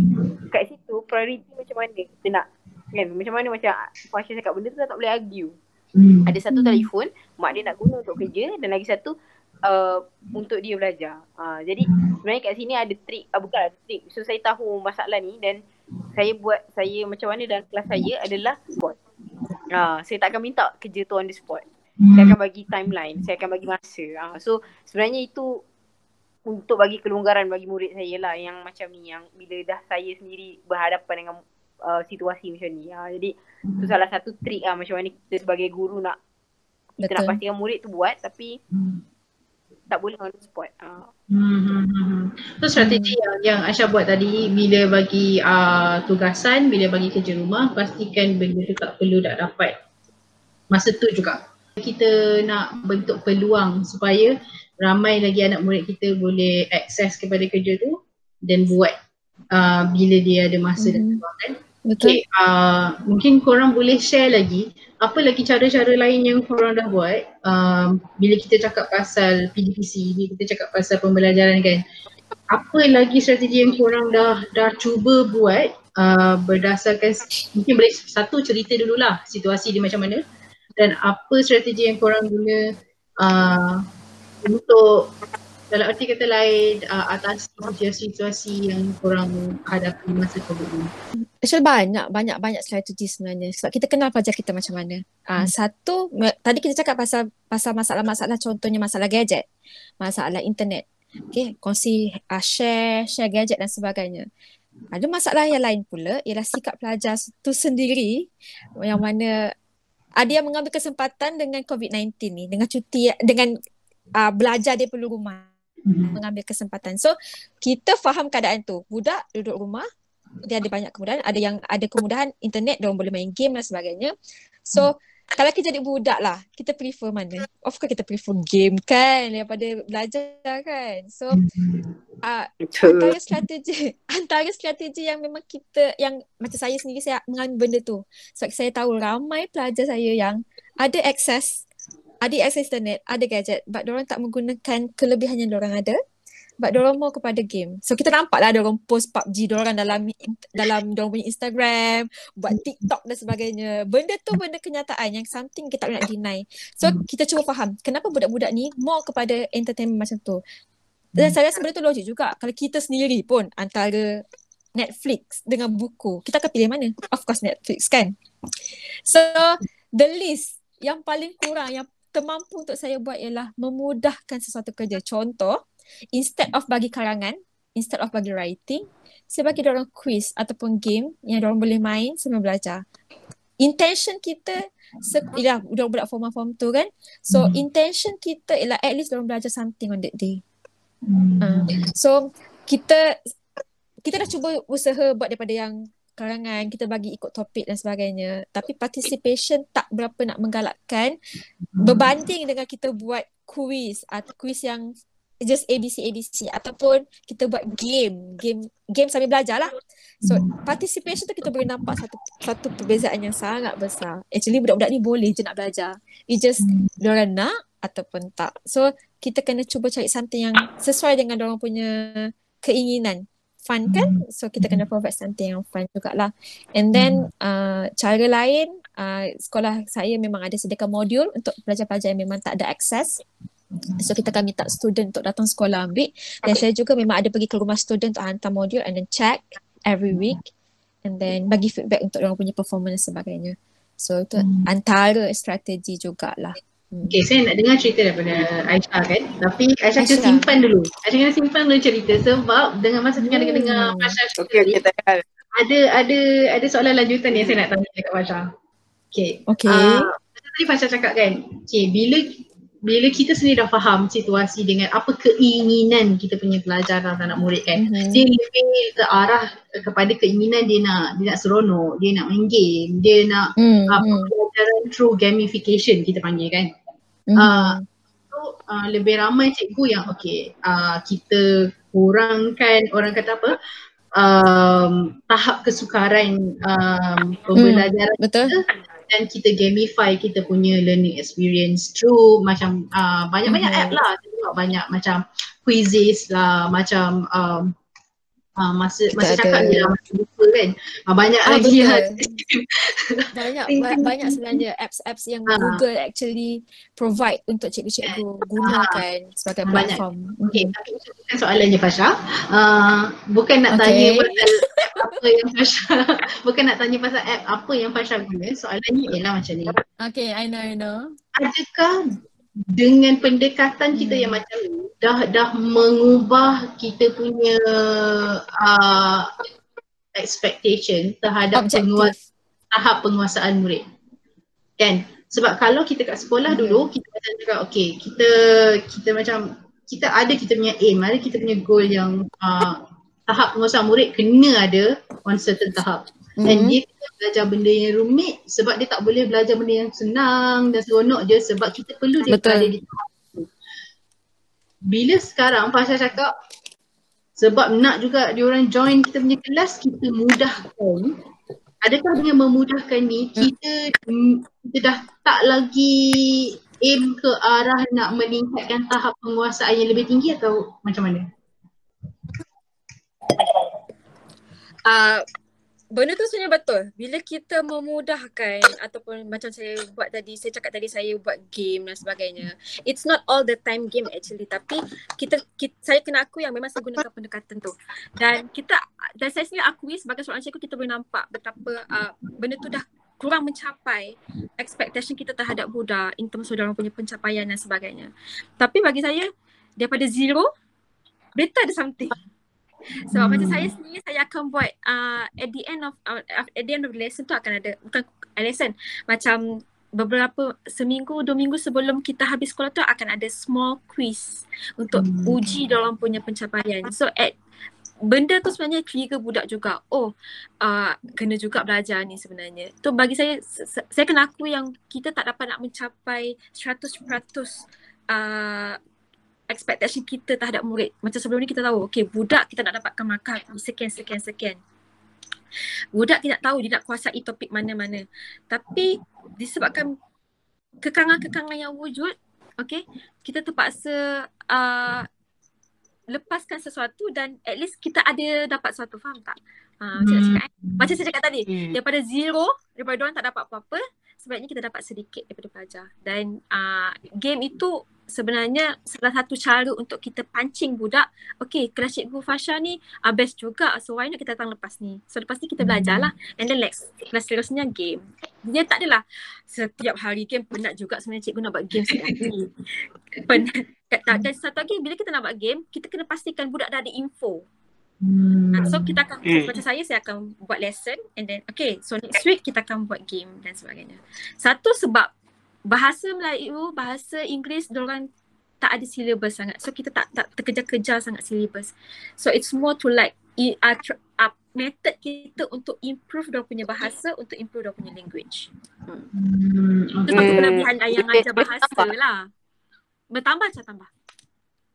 kat situ priority macam mana kita nak kan macam mana macam Fasha cakap benda tu tak boleh argue. Hmm. Ada satu telefon mak dia nak guna untuk kerja dan lagi satu uh, untuk dia belajar. Uh, jadi sebenarnya kat sini ada trik, uh, bukan ada trik. So saya tahu masalah ni dan saya buat saya macam mana dalam kelas saya adalah spot. Uh, saya tak akan minta kerja tu on the spot. Saya akan bagi timeline, saya akan bagi masa. Uh, so sebenarnya itu untuk bagi kelonggaran bagi murid saya lah yang macam ni yang bila dah saya sendiri berhadapan dengan uh, situasi macam ni. Uh, jadi tu salah satu trik lah macam mana kita sebagai guru nak kita nak Betul. pastikan murid tu buat tapi Hmm. tak boleh on the spot. Uh, Hmm, hmm, hmm, hmm. So strategi yang, yang Aisyah buat tadi bila bagi uh, tugasan, bila bagi kerja rumah, pastikan benda tu tak perlu tak dapat masa tu juga. Kita nak bentuk peluang supaya ramai lagi anak murid kita boleh akses kepada kerja tu dan buat uh, bila dia ada masa dan Mhm. Betul. Okay, uh, mungkin korang boleh share lagi apa lagi cara-cara lain yang korang dah buat um, bila kita cakap pasal PDPC, bila kita cakap pasal pembelajaran kan. Apa lagi strategi yang korang dah dah cuba buat uh, berdasarkan mungkin boleh satu cerita dululah situasi dia macam mana dan apa strategi yang korang guna uh, untuk dalam arti kata lain uh, atas situasi-situasi yang kurang hadapi masa COVID ni? Actually banyak, banyak, banyak strategi sebenarnya. Sebab kita kenal pelajar kita macam mana. Uh, hmm. Satu, tadi kita cakap pasal pasal masalah-masalah contohnya masalah gadget, masalah internet. Okay, kongsi, uh, share, share gadget dan sebagainya. Ada masalah yang lain pula ialah sikap pelajar tu sendiri yang mana ada yang mengambil kesempatan dengan COVID-19 ni dengan cuti dengan uh, belajar dia perlu rumah mm-hmm. mengambil kesempatan. So kita faham keadaan tu. Budak duduk rumah dia ada banyak kemudahan, ada yang ada kemudahan internet dia orang boleh main game dan sebagainya. So mm kalau kita jadi budak lah, kita prefer mana? Of course kita prefer game kan daripada belajar kan. So uh, antara strategi antara strategi yang memang kita yang macam saya sendiri saya mengambil benda tu. Sebab saya tahu ramai pelajar saya yang ada akses ada akses internet, ada gadget but orang tak menggunakan kelebihan yang orang ada But diorang mau kepada game. So kita nampak lah diorang post PUBG diorang dalam dalam diorang punya Instagram, buat TikTok dan sebagainya. Benda tu benda kenyataan yang something kita nak deny. So kita cuba faham kenapa budak-budak ni mau kepada entertainment macam tu. Dan saya rasa benda tu logik juga. Kalau kita sendiri pun antara Netflix dengan buku, kita akan pilih mana? Of course Netflix kan? So the list yang paling kurang yang termampu untuk saya buat ialah memudahkan sesuatu kerja. Contoh, instead of bagi karangan, instead of bagi writing, saya bagi orang quiz ataupun game yang orang boleh main sambil belajar. Intention kita se- ialah udah budak form form tu kan. So hmm. intention kita ialah at least orang belajar something on that day. Hmm. Uh, so kita kita dah cuba usaha buat daripada yang karangan, kita bagi ikut topik dan sebagainya. Tapi participation tak berapa nak menggalakkan. Hmm. berbanding dengan kita buat quiz atau quiz yang just ABC ABC ataupun kita buat game. Game game sambil belajar lah. So participation tu kita boleh nampak satu satu perbezaan yang sangat besar. Actually budak-budak ni boleh je nak belajar. It just diorang nak ataupun tak. So kita kena cuba cari something yang sesuai dengan diorang punya keinginan fun kan? So kita kena provide something yang fun jugalah. And then uh, cara lain uh, sekolah saya memang ada sediakan modul untuk pelajar-pelajar yang memang tak ada akses. So kita akan minta student untuk datang sekolah ambil. Dan saya juga memang ada pergi ke rumah student untuk hantar modul and then check every week. And then bagi feedback untuk orang punya performance dan sebagainya. So itu hmm. antara strategi jugalah. Hmm. Okay, saya nak dengar cerita daripada Aisyah kan. Tapi Aisyah, kena simpan dulu. Aisyah kena simpan dulu cerita sebab dengan masa tengah hmm. dengar Fasha cerita okay, okay, ada ada ada soalan lanjutan yang saya nak tanya dekat Fasha. Okay. Okay. Uh, tadi Fasha cakap kan, okay, bila bila kita sendiri dah faham situasi dengan apa keinginan kita punya pelajar dan anak murid kan mm-hmm. dia lebih ke arah kepada keinginan dia nak dia nak seronok dia nak main game dia nak mm-hmm. uh, pelajaran through gamification kita panggil kan mm-hmm. uh, so uh, lebih ramai cikgu yang okay uh, kita kurangkan orang kata apa um, tahap kesukaran um, pembelajaran mm, betul. kita dan kita gamify kita punya learning experience through macam uh, banyak-banyak mm-hmm. app lah banyak macam quizzes lah macam um, uh, masa kita masa cakap ni lah macam buka kan? Uh, banyak ah, lagi lah. Banyak banyak sebenarnya apps-apps yang uh, Google actually provide untuk cikgu-cikgu uh, gunakan sebagai platform. Banyak. okay tapi itu bukan soalannya Fasha. Uh, bukan nak okay. tanya pasal apa yang Fasha bukan nak tanya pasal app apa yang Fasha guna. Soalannya ialah macam ni. Okay I know I know. Adakah dengan pendekatan kita hmm. yang macam ni dah dah mengubah kita punya uh, expectation terhadap penguas, tahap penguasaan murid. Kan? Sebab kalau kita kat sekolah dulu hmm. kita macam cakap okay kita kita macam kita ada kita punya aim, ada kita punya goal yang uh, tahap penguasaan murid kena ada on certain tahap. Mm-hmm. Dan dia belajar benda yang rumit sebab dia tak boleh belajar benda yang senang dan seronok je sebab kita perlu dia berada di tahap tu. Bila sekarang Pasha cakap sebab nak juga dia orang join kita punya kelas kita mudahkan adakah dengan memudahkan ni kita kita dah tak lagi aim ke arah nak meningkatkan tahap penguasaan yang lebih tinggi atau macam mana? Uh, benda tu sebenarnya betul. Bila kita memudahkan ataupun macam saya buat tadi, saya cakap tadi saya buat game dan sebagainya. It's not all the time game actually tapi kita, kita saya kena aku yang memang saya gunakan pendekatan tu. Dan kita dan saya sendiri akui sebagai seorang cikgu kita boleh nampak betapa uh, benda tu dah kurang mencapai expectation kita terhadap budak in terms of orang punya pencapaian dan sebagainya. Tapi bagi saya daripada zero better ada something. Sebab hmm. macam saya sendiri saya akan buat uh, at the end of uh, at the end of the lesson tu akan ada bukan lesson macam beberapa seminggu dua minggu sebelum kita habis sekolah tu akan ada small quiz untuk hmm. uji dalam punya pencapaian. So at benda tu sebenarnya trigger budak juga. Oh, uh, kena juga belajar ni sebenarnya. Tu bagi saya saya kena aku yang kita tak dapat nak mencapai 100% uh, expectation kita terhadap murid. Macam sebelum ni kita tahu, okay budak kita nak dapatkan markah sekian, sekian, sekian. Budak tidak tahu dia nak kuasai topik mana-mana. Tapi disebabkan kekangan-kekangan yang wujud, okay, kita terpaksa uh, lepaskan sesuatu dan at least kita ada dapat sesuatu, faham tak? Uh, macam, hmm. cakap, eh? macam saya cakap tadi, hmm. daripada zero, daripada orang tak dapat apa-apa, sebaiknya kita dapat sedikit daripada pelajar. Dan uh, game itu sebenarnya salah satu cara untuk kita pancing budak. Okay, kelas cikgu Fasha ni uh, best juga. So why not kita datang lepas ni? So lepas ni kita belajar lah. And then next, kelas seterusnya game. Dia tak adalah setiap hari game penat juga sebenarnya cikgu nak buat game setiap hari. penat. Dan satu lagi bila kita nak buat game, kita kena pastikan budak dah ada info. Hmm. So kita akan hmm. macam saya saya akan buat lesson and then okay so next week kita akan buat game dan sebagainya. Satu sebab bahasa Melayu, bahasa Inggeris diorang tak ada syllabus sangat. So kita tak tak terkejar-kejar sangat syllabus. So it's more to like uh, uh, method kita untuk improve dia punya bahasa, untuk improve dia punya language. Hmm. hmm. Itu okay. satu kelebihan yang ajar bahasa lah. Bertambah macam tambah.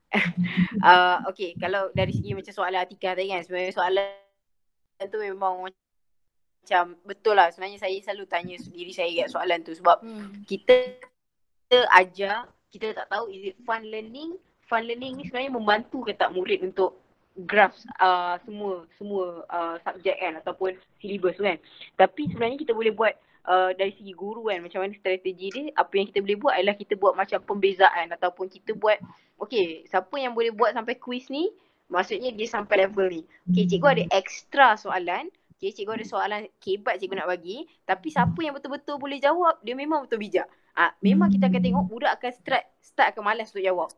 uh, okay, kalau dari segi macam soalan Atika tadi kan, sebenarnya soalan tu memang macam betul lah. Sebenarnya saya selalu tanya diri saya kat soalan tu. Sebab hmm. kita, kita ajar kita tak tahu is it fun learning? Fun learning ni sebenarnya membantu ke tak murid untuk grasp uh, semua semua uh, subjek kan ataupun syllabus kan. Tapi sebenarnya kita boleh buat uh, dari segi guru kan macam mana strategi dia apa yang kita boleh buat adalah kita buat macam pembezaan ataupun kita buat okay siapa yang boleh buat sampai quiz ni maksudnya dia sampai level ni. Okay cikgu ada extra soalan Okay, cikgu ada soalan kebat cikgu nak bagi. Tapi siapa yang betul-betul boleh jawab, dia memang betul bijak. Ah, memang kita akan tengok budak akan start, start akan malas untuk jawab.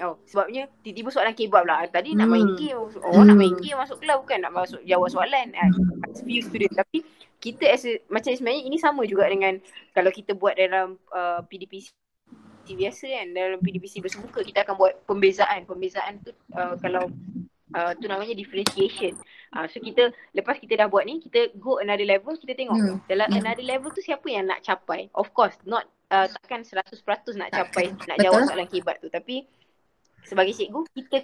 Oh, sebabnya tiba-tiba soalan kebat pula. Tadi nak main hmm. game. Oh, hmm. nak main game masuk kelas bukan nak masuk jawab soalan. Ah, few student. Tapi kita as a, macam sebenarnya ini sama juga dengan kalau kita buat dalam uh, PDPC biasa kan dalam PDPC bersemuka kita akan buat pembezaan pembezaan tu uh, kalau uh, tu namanya differentiation. Uh, so kita lepas kita dah buat ni kita go another level kita tengok hmm. dalam hmm. another level tu siapa yang nak capai. Of course not uh, takkan 100% nak capai nak jawab soalan kibat tu tapi sebagai cikgu kita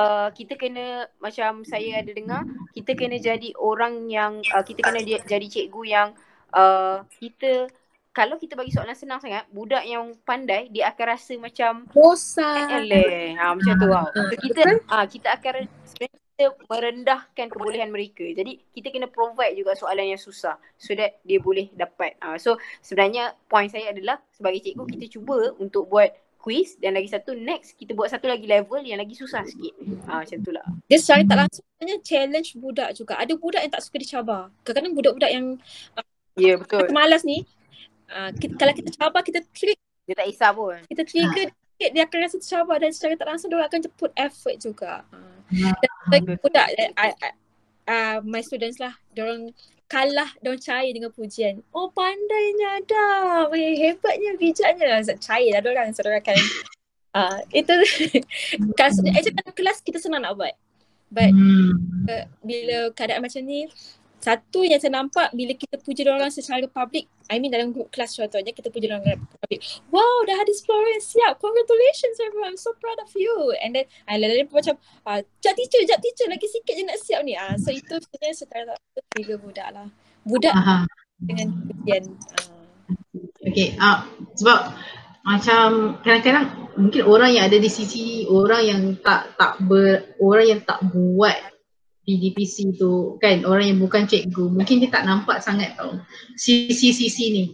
uh, kita kena macam saya ada dengar kita kena jadi orang yang uh, kita kena jadi cikgu yang uh, kita kalau kita bagi soalan senang sangat, budak yang pandai dia akan rasa macam bosan. Eh, ha, macam tu wow. So, kita ah ha, kita akan kita merendahkan kebolehan mereka. Jadi kita kena provide juga soalan yang susah so that dia boleh dapat. Ha, so sebenarnya point saya adalah sebagai cikgu kita cuba untuk buat quiz dan lagi satu next kita buat satu lagi level yang lagi susah sikit. Ha, macam tu lah. Dia secara tak langsung sebenarnya challenge budak juga. Ada budak yang tak suka dicabar. Kadang-kadang budak-budak yang Ya yeah, betul. Malas ni uh, kita, kalau kita cabar kita trick dia tak isap pun kita trigger ha. dia akan rasa tercabar dan secara tak langsung dia akan put effort juga uh. dan budak uh, uh, my students lah orang kalah dan cair dengan pujian. Oh pandainya dah. Eh, hebatnya bijaknya. Cair lah orang seorang akan uh, itu kelas, kan kelas kita senang nak buat? But hmm. uh, bila keadaan macam ni satu yang saya nampak bila kita puji orang secara public, I mean dalam group kelas contohnya kita puji orang public. Wow, dah ada Florence siap. Congratulations everyone. I'm so proud of you. And then I lalu macam, ah, jat teacher, jat teacher. Lagi sikit je nak siap ni. Ah, so itu sebenarnya secara tak tiga budak lah. Budak Aha. dengan pujian. Ah. Okay, uh, sebab macam kadang-kadang mungkin orang yang ada di sisi orang yang tak tak ber, orang yang tak buat PDPC tu kan orang yang bukan cikgu mungkin dia tak nampak sangat tau sisi-sisi ni.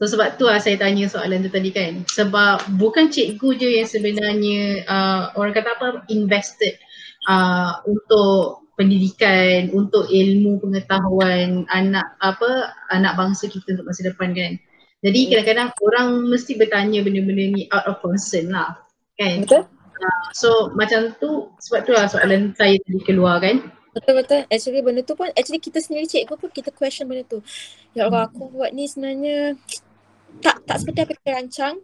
So sebab tu lah saya tanya soalan tu tadi kan. Sebab bukan cikgu je yang sebenarnya uh, orang kata apa invested uh, untuk pendidikan, untuk ilmu pengetahuan anak apa anak bangsa kita untuk masa depan kan. Jadi kadang-kadang orang mesti bertanya benda-benda ni out of concern lah kan. Betul? Uh, so macam tu sebab tu lah soalan saya tadi keluar kan. Betul betul. Actually benda tu pun actually kita sendiri cikgu pun kita question benda tu. Ya Allah aku buat ni sebenarnya tak tak seperti apa kita rancang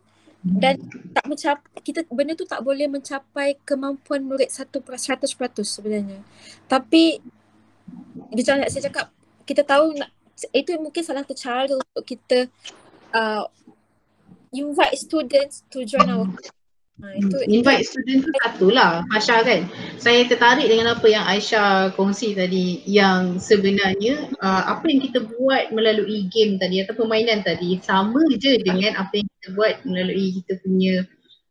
dan tak mencapai kita benda tu tak boleh mencapai kemampuan murid satu seratus peratus sebenarnya. Tapi macam saya cakap kita tahu nak, itu mungkin salah satu cara untuk kita uh, invite students to join our Ha, itu invite itu. student tu satu lah Aisyah kan. Saya tertarik dengan apa yang Aisyah kongsi tadi yang sebenarnya uh, apa yang kita buat melalui game tadi atau permainan tadi sama je dengan apa yang kita buat melalui kita punya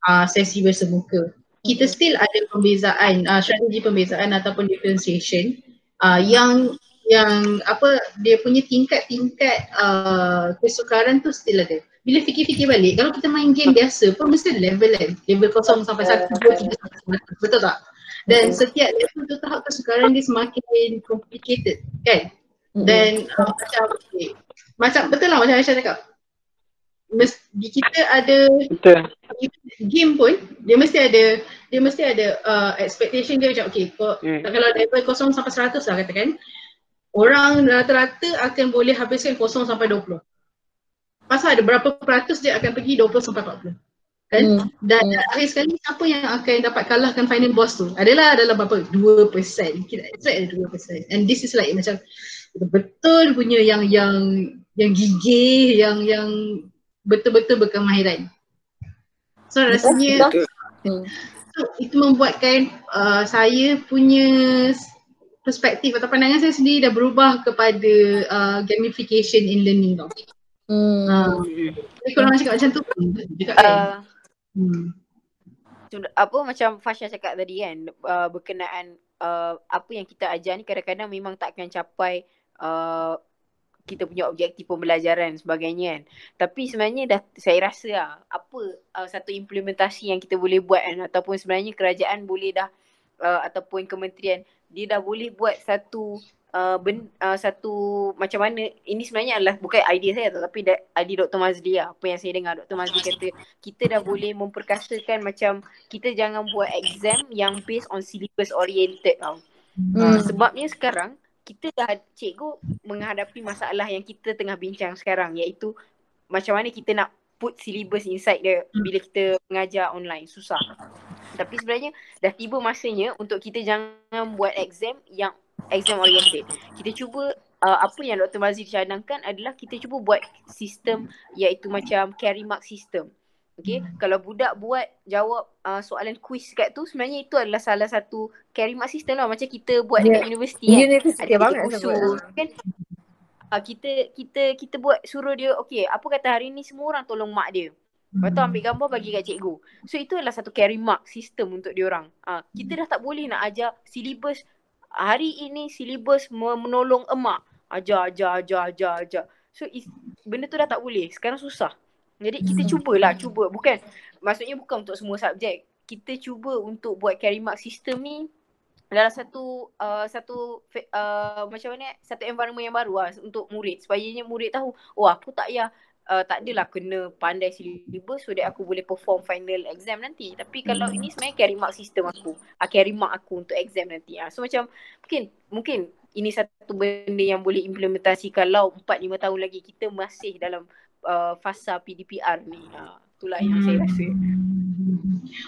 uh, sesi bersemuka. Kita still ada pembezaan uh, strategi pembezaan ataupun differentiation uh, yang yang apa dia punya tingkat-tingkat uh, kesukaran tu still ada bila fikir-fikir balik, kalau kita main game biasa pun mesti level kan. Level kosong sampai satu, dua, tiga. Betul tak? Dan setiap level tu tahap kesukaran dia semakin complicated kan. Dan uh, macam okay. macam betul lah macam Aisyah cakap. Mesti kita ada betul. game pun dia mesti ada dia mesti ada uh, expectation dia macam okay kau, hmm. kalau level kosong sampai seratus lah katakan orang rata-rata akan boleh habiskan kosong sampai dua puluh pasal ada berapa peratus dia akan pergi 20 sampai 40 kan hmm. dan hmm. akhir sekali siapa yang akan dapat kalahkan final boss tu adalah dalam berapa 2% kita expect ada 2% and this is like macam betul punya yang yang yang gigih yang yang betul-betul berkemahiran so rasanya hmm. so, itu membuatkan uh, saya punya perspektif atau pandangan saya sendiri dah berubah kepada uh, gamification in learning tau. Hmm. Uh, kalau orang cakap macam tu juga kan. Uh, hmm. Apa macam Fasha cakap tadi kan uh, berkenaan uh, apa yang kita ajar ni kadang-kadang memang tak akan capai uh, kita punya objektif pembelajaran sebagainya kan. Tapi sebenarnya dah saya rasa lah apa uh, satu implementasi yang kita boleh buat kan ataupun sebenarnya kerajaan boleh dah uh, ataupun kementerian dia dah boleh buat satu uh, ben, uh, satu macam mana ini sebenarnya adalah bukan idea saya tapi da, idea Dr. Mazli lah apa yang saya dengar Dr. Mazli kata kita dah boleh memperkasakan macam kita jangan buat exam yang based on syllabus oriented tau. Hmm. Uh, sebabnya sekarang kita dah cikgu menghadapi masalah yang kita tengah bincang sekarang iaitu macam mana kita nak put syllabus inside dia bila kita mengajar online susah. Tapi sebenarnya dah tiba masanya untuk kita jangan buat exam yang exam oriented. Kita cuba uh, apa yang Dr. Mazir cadangkan adalah kita cuba buat sistem iaitu macam carry mark system. Okay, hmm. kalau budak buat jawab uh, soalan quiz kat tu sebenarnya itu adalah salah satu carry mark system lah macam kita buat yeah. dekat universiti kan. Universiti ada banget usul, kan. Uh, kita kita kita buat suruh dia okay apa kata hari ni semua orang tolong mak dia. Lepas tu ambil gambar bagi kat cikgu. So itu adalah satu carry mark system untuk diorang. Uh, kita dah tak boleh nak ajar syllabus hari ini silibus menolong emak. Ajar, ajar, ajar, ajar, ajar. So is, benda tu dah tak boleh. Sekarang susah. Jadi kita hmm. cubalah, cuba. Bukan, maksudnya bukan untuk semua subjek. Kita cuba untuk buat carry mark system ni dalam satu uh, satu uh, macam mana satu environment yang baru lah untuk murid supaya murid tahu oh aku tak payah uh, tak adalah kena pandai syllabus so that aku boleh perform final exam nanti. Tapi kalau hmm. ini sebenarnya carry mark system aku. Uh, carry mark aku untuk exam nanti. Uh. So macam mungkin mungkin ini satu benda yang boleh implementasi kalau 4-5 tahun lagi kita masih dalam uh, fasa PDPR ni. Uh, itulah yang saya rasa.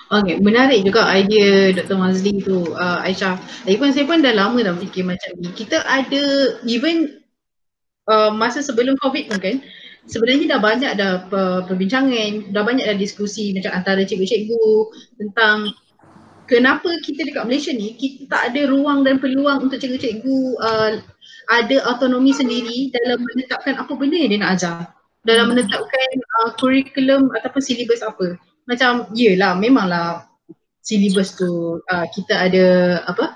Okay, menarik juga idea Dr. Mazli tu uh, Aisyah. Lagipun saya pun dah lama dah fikir macam ni. Kita ada even uh, masa sebelum COVID pun kan, sebenarnya dah banyak dah perbincangan, dah banyak dah diskusi macam antara cikgu-cikgu tentang kenapa kita dekat Malaysia ni kita tak ada ruang dan peluang untuk cikgu-cikgu uh, ada autonomi sendiri dalam menetapkan apa benda yang dia nak ajar dalam menetapkan uh, kurikulum ataupun silibus apa macam yelah memanglah silibus tu uh, kita ada apa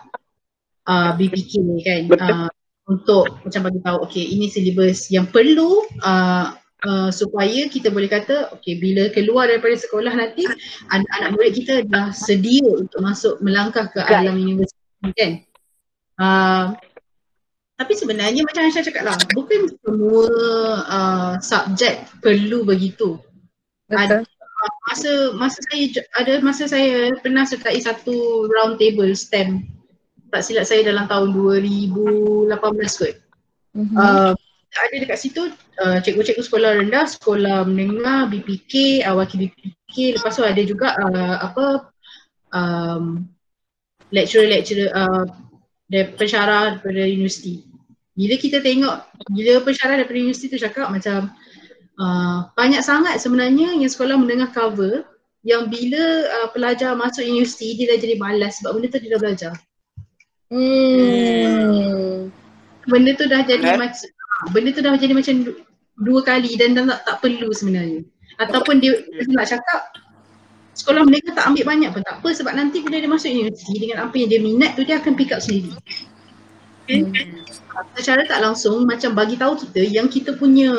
uh, BPK kan Betul. uh, untuk macam bagi tahu okay ini silibus yang perlu uh, uh, supaya kita boleh kata okay bila keluar daripada sekolah nanti anak-anak murid kita dah sedia untuk masuk melangkah ke Kan. alam universiti kan uh, tapi sebenarnya macam Aisyah cakap lah bukan semua uh, subjek perlu begitu Betul. masa masa saya ada masa saya pernah sertai satu round table STEM tak silap saya dalam tahun 2018 kot. Mhm. Uh, ada dekat situ uh, cikgu-cikgu sekolah rendah, sekolah menengah, BPK, uh, wakil BPK, lepas tu ada juga uh, apa um, lecturer-lecturer uh, pensyarah daripada universiti. Bila kita tengok, bila pensyarah daripada universiti tu cakap macam uh, banyak sangat sebenarnya yang sekolah menengah cover yang bila uh, pelajar masuk universiti dia dah jadi malas sebab benda tu dia dah belajar. Hmm. Benda tu dah jadi Benar. macam benda tu dah jadi macam du- dua kali dan dah tak, tak perlu sebenarnya. Ataupun dia dia nak cakap sekolah menengah tak ambil banyak pun tak apa sebab nanti bila dia masuk universiti dengan apa yang dia minat tu dia akan pick up sendiri. Okay? Secara tak langsung macam bagi tahu kita yang kita punya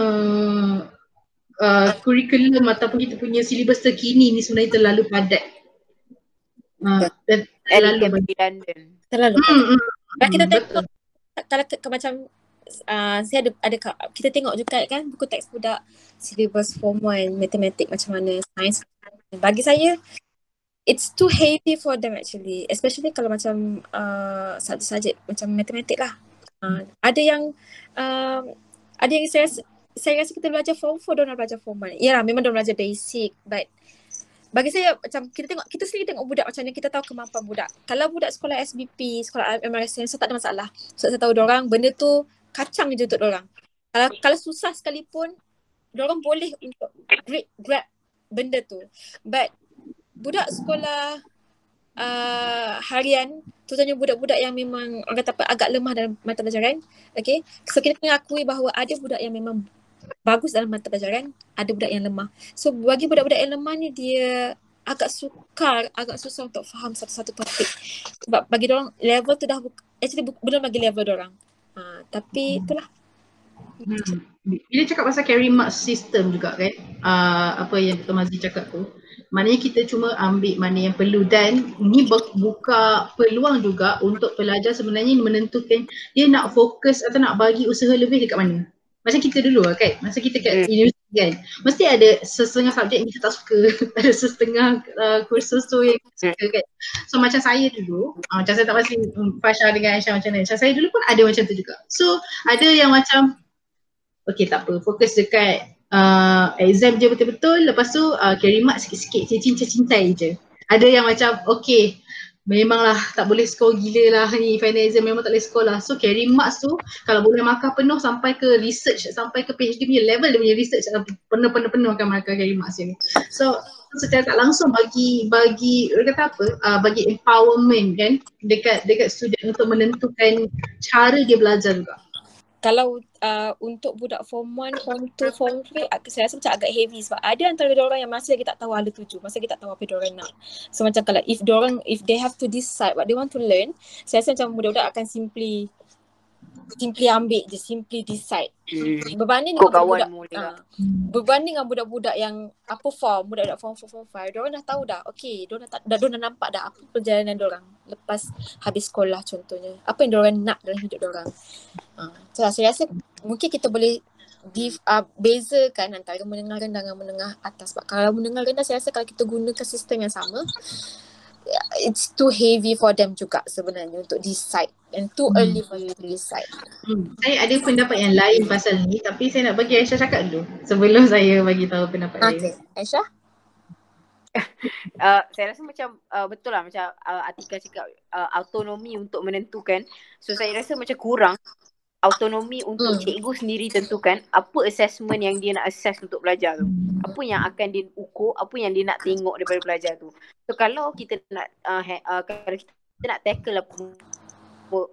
uh, kurikulum ataupun kita punya silibus terkini ni sebenarnya terlalu padat. Uh, dan terlalu London. Terlalu. Hmm, hmm, Kalau kita hmm, tengok kalau ke, ke macam uh, saya ada ada kita tengok juga kan buku teks budak syllabus form 1 matematik macam mana sains bagi saya it's too heavy for them actually especially kalau macam uh, subjek-subjek macam matematik lah uh, ada yang um, ada yang saya saya rasa kita belajar form 4 dia orang belajar form 1 yalah memang dia belajar basic but bagi saya macam kita tengok kita sendiri tengok budak macam mana kita tahu kemampuan budak. Kalau budak sekolah SBP, sekolah MRSN so tak ada masalah. So saya tahu orang benda tu kacang je untuk orang. Kalau kalau susah sekalipun orang boleh untuk grab, grab benda tu. But budak sekolah uh, harian terutamanya budak-budak yang memang orang kata apa agak lemah dalam mata pelajaran. Okay. So kita kena akui bahawa ada budak yang memang bagus dalam mata pelajaran, ada budak yang lemah. So bagi budak-budak yang lemah ni dia agak sukar, agak susah untuk faham satu-satu topik. Sebab bagi orang level tu dah bu- actually bu- belum lagi level orang. Ha, tapi itulah. Hmm. Bila cakap pasal carry mark system juga kan, uh, apa yang Dr. Mazli cakap tu, maknanya kita cuma ambil mana yang perlu dan ni bu- buka peluang juga untuk pelajar sebenarnya menentukan dia nak fokus atau nak bagi usaha lebih dekat mana. Macam kita dulu lah kan, masa kita kat Hmm. universiti kan, mesti ada sesetengah subjek yang kita tak suka, ada sesetengah uh, kursus tu yang kita suka kan. So macam saya dulu, uh, macam saya tak pasti um, Fasha dengan Aisyah macam mana, macam saya dulu pun ada macam tu juga. So ada yang macam Okay tak apa, fokus dekat uh, exam je betul-betul. Lepas tu uh, carry mark sikit-sikit, cincin-cintai je. Ada yang macam okay Memanglah tak boleh score gila lah ni final exam memang tak boleh score lah. So carry marks tu kalau boleh markah penuh sampai ke research Sampai ke PhD punya level dia punya research uh, Penuh-penuh-penuh akan markah carry marks ni. So secara tak langsung bagi bagi kata apa? Uh, bagi empowerment kan dekat dekat student untuk menentukan cara dia belajar juga. Kalau uh, untuk budak form 1, form 2, form 3 ag- saya rasa macam agak heavy sebab ada antara orang yang masih lagi tak tahu hala tuju, masih lagi tak tahu apa orang nak. So macam kalau if orang if they have to decide what they want to learn, saya rasa macam budak-budak akan simply simply ambil je, simply decide. Hmm. Berbanding Kau dengan budak ah, juga. berbanding dengan budak-budak yang apa form, budak-budak form 4, form 5, diorang dah tahu dah, okay, diorang dah, dah, diorang dah nampak dah apa perjalanan diorang lepas habis sekolah contohnya. Apa yang diorang nak dalam hidup diorang. Uh, so, saya rasa mungkin kita boleh di, uh, bezakan antara menengah rendah dengan menengah atas. Sebab kalau menengah rendah saya rasa kalau kita gunakan sistem yang sama, it's too heavy for them juga sebenarnya untuk decide and too Hmm. early for them to decide. Hmm. Saya ada pendapat yang lain pasal ni tapi saya nak bagi Aisyah cakap dulu sebelum saya bagi tahu pendapat saya. Okay, Aisyah? Uh, saya rasa macam uh, betul lah macam uh, Atika cakap uh, autonomi untuk menentukan. So saya rasa macam kurang autonomi untuk Hmm. cikgu sendiri tentukan apa assessment yang dia nak assess untuk pelajar tu. Apa yang akan dia ukur, apa yang dia nak tengok daripada pelajar tu. So kalau kita nak uh, ha, uh, kalau kita nak tackle apa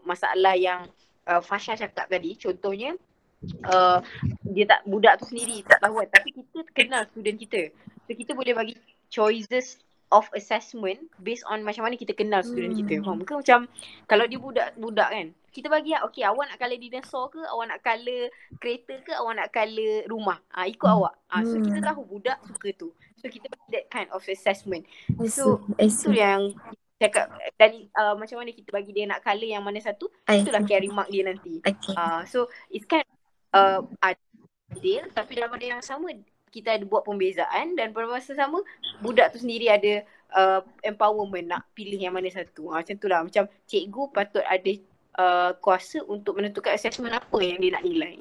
masalah yang uh, Fasha cakap tadi contohnya uh, dia tak budak tu sendiri tak tahu kan tapi kita kenal student kita. So kita boleh bagi choices of assessment based on macam mana kita kenal student hmm. kita. Faham ke? Macam kalau dia budak-budak kan. Kita bagi lah, okay awak nak color dinosaur ke? Awak nak color kereta ke? Awak nak color rumah? Ah ikut hmm. awak. Ah so kita tahu budak suka tu. So kita bagi that kind of assessment. So itu yang cakap dan uh, macam mana kita bagi dia nak color yang mana satu itulah carry mark dia nanti. Okay. Uh, so it's kind of uh, adil tapi dalam pada yang sama kita ada buat pembezaan dan pada masa sama budak tu sendiri ada uh, empowerment nak pilih yang mana satu. Ha, macam tu lah. Macam cikgu patut ada uh, kuasa untuk menentukan assessment apa yang dia nak nilai.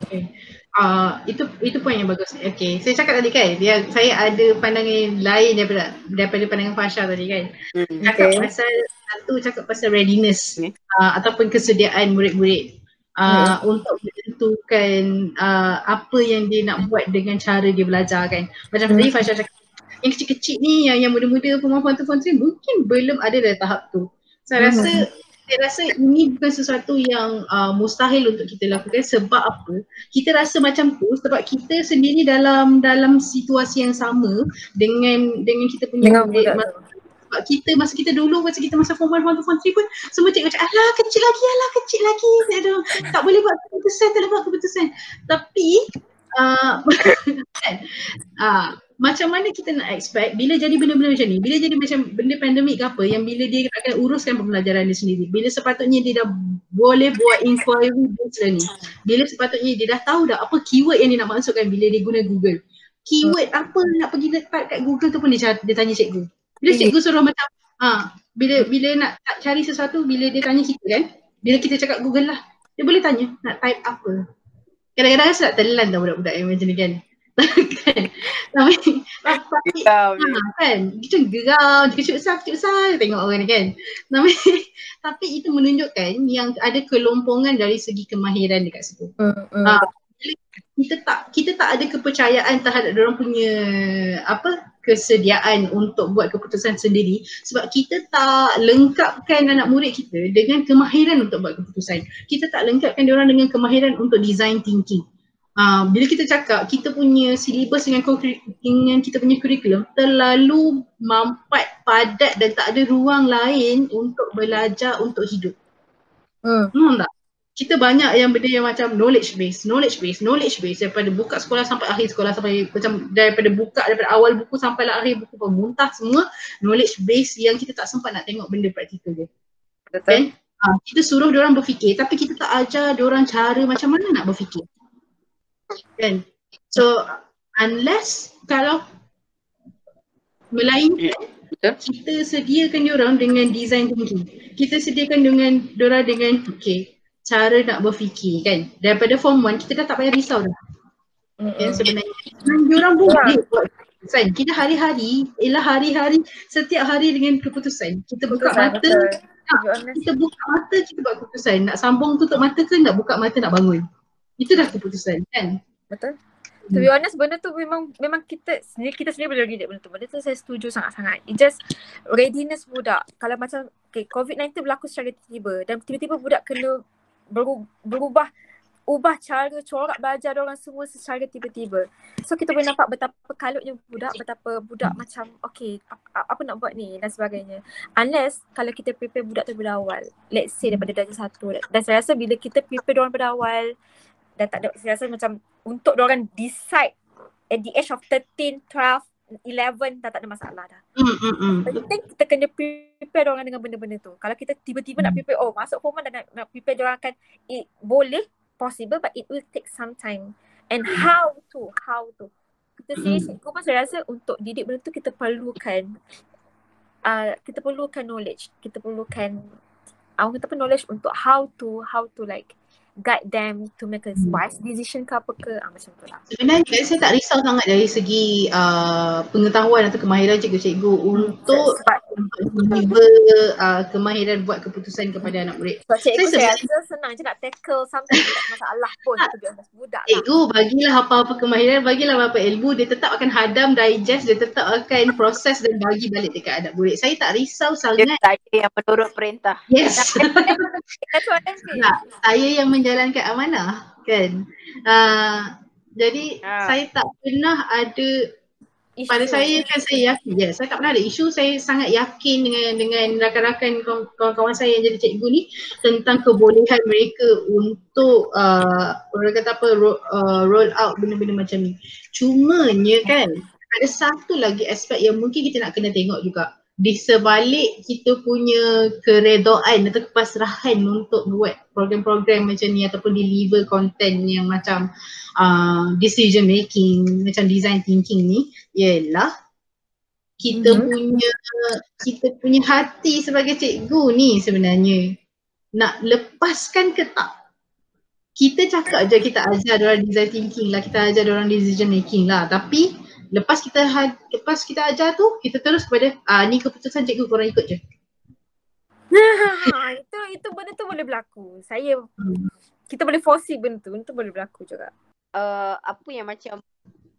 Okay. Uh, itu itu poin yang bagus. Okay. Saya cakap tadi kan, dia, saya ada pandangan lain daripada daripada pandangan Fasha tadi kan. Mm, cakap okay. pasal satu cakap pasal readiness okay. uh, ataupun kesediaan murid-murid uh, hmm. untuk menentukan uh, apa yang dia nak buat dengan cara dia belajar kan. Macam hmm. tadi Fasha cakap yang kecil-kecil ni yang yang muda-muda pemahaman tu pun mungkin belum ada dalam tahap tu. Saya hmm. rasa saya rasa ini bukan sesuatu yang uh, mustahil untuk kita lakukan sebab apa? Kita rasa macam tu sebab kita sendiri dalam dalam situasi yang sama dengan dengan kita punya dengan sebab kita masa kita dulu masa kita masa form 1 form 2 form 3 pun semua cikgu macam alah kecil lagi alah kecil lagi. Aduh tak boleh buat keputusan tak boleh buat keputusan. Tapi uh, macam mana kita nak expect bila jadi benda-benda macam ni? Bila jadi macam benda pandemik ke apa yang bila dia akan uruskan pembelajaran dia sendiri? Bila sepatutnya dia dah boleh buat inquiry based learning bila sepatutnya dia dah tahu dah apa keyword yang dia nak masukkan bila dia guna Google? Keyword apa nak pergi letak kat Google tu pun dia, dia tanya cikgu bila cikgu suruh macam ha, bila bila nak cari sesuatu bila dia tanya kita kan, bila kita cakap Google lah, dia boleh tanya nak type apa. Kadang-kadang rasa nak telan tau budak-budak yang macam ni kan. kan? Tapi, tapi ha, kan, kita geram, kecil besar, kecil besar tengok orang ni kan. Tapi, tapi itu menunjukkan yang ada kelompongan dari segi kemahiran dekat situ. Uh, uh. Ha, kita tak kita tak ada kepercayaan terhadap orang punya apa kesediaan untuk buat keputusan sendiri sebab kita tak lengkapkan anak murid kita dengan kemahiran untuk buat keputusan. Kita tak lengkapkan dia orang dengan kemahiran untuk design thinking. Uh, bila kita cakap kita punya syllabus dengan, dengan kita punya kurikulum terlalu mampat, padat dan tak ada ruang lain untuk belajar untuk hidup. Hmm. Hmm tak? Kita banyak yang benda yang macam knowledge base, knowledge base, knowledge base daripada buka sekolah sampai akhir sekolah sampai macam daripada buka daripada awal buku sampai lah akhir buku muntah semua knowledge base yang kita tak sempat nak tengok benda praktikal dia. Betul. Okay? Ha, kita suruh orang berfikir tapi kita tak ajar orang cara macam mana nak berfikir. Kan? So unless kalau melainkan yeah. kita sediakan orang dengan design thinking. Kita sediakan dengan orang dengan okay cara nak berfikir kan. Daripada form 1 kita dah tak payah risau dah. Mm-hmm. Kan sebenarnya. Dan diorang boleh buat keputusan. Kita hari-hari, ialah hari-hari, setiap hari dengan keputusan. Kita buka betul, mata, betul. kita buka mata, kita buat keputusan. Nak sambung tutup mata ke nak buka mata nak bangun. Itu dah keputusan kan. Betul. To be honest benda tu memang memang kita sendiri kita sendiri boleh ready benda tu. Benda tu saya setuju sangat-sangat. It just readiness budak. Kalau macam okay, COVID-19 berlaku secara tiba-tiba dan tiba-tiba budak kena berubah ubah cara corak belajar orang semua secara tiba-tiba. So kita boleh nampak betapa kalutnya budak, betapa budak macam okay apa, nak buat ni dan sebagainya. Unless kalau kita prepare budak tu pada awal. Let's say daripada darjah satu. Dan saya rasa bila kita prepare orang pada awal dan tak ada, saya rasa macam untuk orang decide at the age of 13, 12, 11 dah tak ada masalah dah. Mm, mm, mm. Penting kita kena prepare orang dengan benda-benda tu. Kalau kita tiba-tiba mm. nak prepare, oh masuk form dan nak, nak prepare orang akan, it boleh, possible but it will take some time. And how to, how to. Kita sendiri, mm. cikgu pun saya rasa untuk didik benda tu kita perlukan, uh, kita perlukan knowledge. Kita perlukan, orang kata pun knowledge untuk how to, how to like, guide them to make a wise decision ke apa ke ah, macam tu lah. Sebenarnya saya tak risau sangat dari segi uh, pengetahuan atau kemahiran cikgu-cikgu hmm. untuk tiba uh, kemahiran buat keputusan kepada anak murid. So, cikgu saya, saya rasa senang je nak tackle something tak masalah pun budak lah. Cikgu bagilah apa-apa kemahiran, bagilah apa-apa ilmu, dia tetap akan hadam, digest, dia tetap akan proses dan bagi balik dekat anak murid. Saya tak risau sangat. Saya yang menurut perintah. Yes. nah, saya yang menjalankan amanah kan. Uh, jadi ha. saya tak pernah ada pada saya kan saya yakin je. Saya tak pernah ada isu. Saya sangat yakin dengan dengan rakan-rakan kawan-kawan saya yang jadi cikgu ni tentang kebolehan mereka untuk uh, orang kata apa roll, uh, roll out benda-benda macam ni. Cumanya kan ada satu lagi aspek yang mungkin kita nak kena tengok juga di sebalik kita punya keredoan atau kepasrahan untuk buat program-program macam ni ataupun deliver content yang macam uh, decision making macam design thinking ni ialah kita mm-hmm. punya kita punya hati sebagai cikgu ni sebenarnya nak lepaskan ke tak kita cakap je kita ajar orang design thinking lah kita ajar orang decision making lah tapi lepas kita ha- lepas kita ajar tu kita terus kepada ah ni keputusan cikgu korang ikut je. Nah, itu itu benda tu boleh berlaku. Saya hmm. kita boleh foresee benda tu, benda tu boleh berlaku juga. Uh, apa yang macam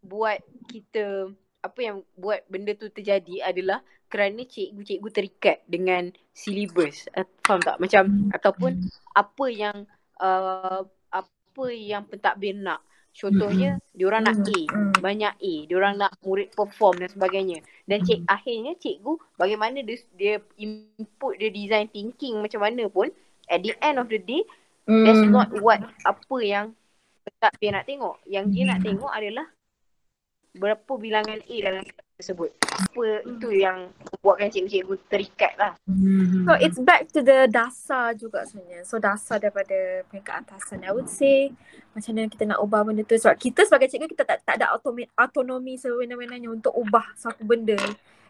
buat kita apa yang buat benda tu terjadi adalah kerana cikgu-cikgu terikat dengan silibus. Uh, faham tak? Macam hmm. ataupun apa yang uh, apa yang pentadbir nak. Contohnya mm-hmm. diorang nak A, mm-hmm. banyak A, diorang nak murid perform dan sebagainya. Dan cik mm-hmm. akhirnya cikgu bagaimana dia, dia input dia design thinking macam mana pun at the end of the day mm-hmm. that's not what apa yang tak dia nak tengok. Yang dia nak tengok adalah berapa bilangan A dalam tersebut. Apa itu yang buatkan cikgu-cikgu terikat lah. Mm-hmm. So it's back to the dasar juga sebenarnya. So dasar daripada peringkat atasan. I would say macam mana kita nak ubah benda tu. Sebab kita sebagai cikgu kita tak, tak ada autonomi, autonomi sewenang-wenangnya untuk ubah satu benda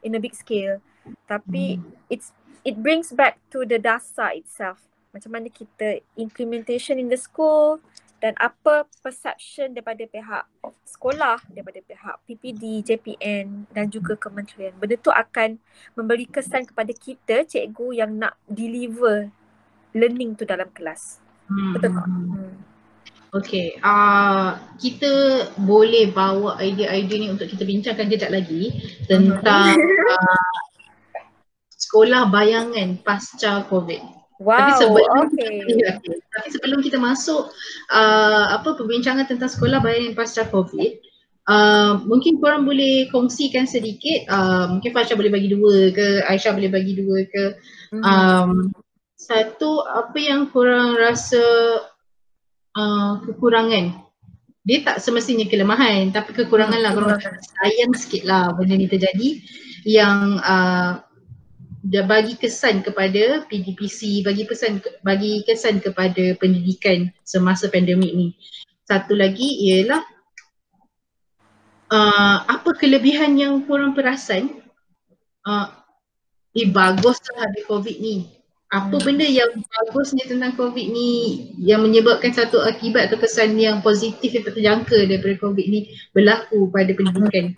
in a big scale. Tapi mm. it's it brings back to the dasar itself. Macam mana kita implementation in the school, dan apa perception daripada pihak sekolah, daripada pihak PPD, JPN dan juga kementerian. Benda tu akan memberi kesan kepada kita cikgu yang nak deliver learning tu dalam kelas. Hmm. Betul tak? Hmm. Okay, uh, kita boleh bawa idea-idea ni untuk kita bincangkan kejap lagi tentang uh, sekolah bayangan pasca COVID. Wow, tapi sebelum okay. kita, tapi sebelum kita masuk uh, apa perbincangan tentang sekolah bayaran pasca COVID, uh, mungkin korang boleh kongsikan sedikit, uh, mungkin Fasha boleh bagi dua ke, Aisyah boleh bagi dua ke. Mm-hmm. Um, satu, apa yang korang rasa uh, kekurangan? Dia tak semestinya kelemahan, tapi kekurangan lah. Korang sayang sikit lah benda ni terjadi yang uh, dia bagi kesan kepada PDPC, bagi pesan bagi kesan kepada pendidikan semasa pandemik ni. Satu lagi ialah uh, apa kelebihan yang korang perasan uh, eh baguslah ada COVID ni. Apa hmm. benda yang bagusnya tentang COVID ni yang menyebabkan satu akibat atau kesan yang positif yang tak terjangka daripada COVID ni berlaku pada pendidikan?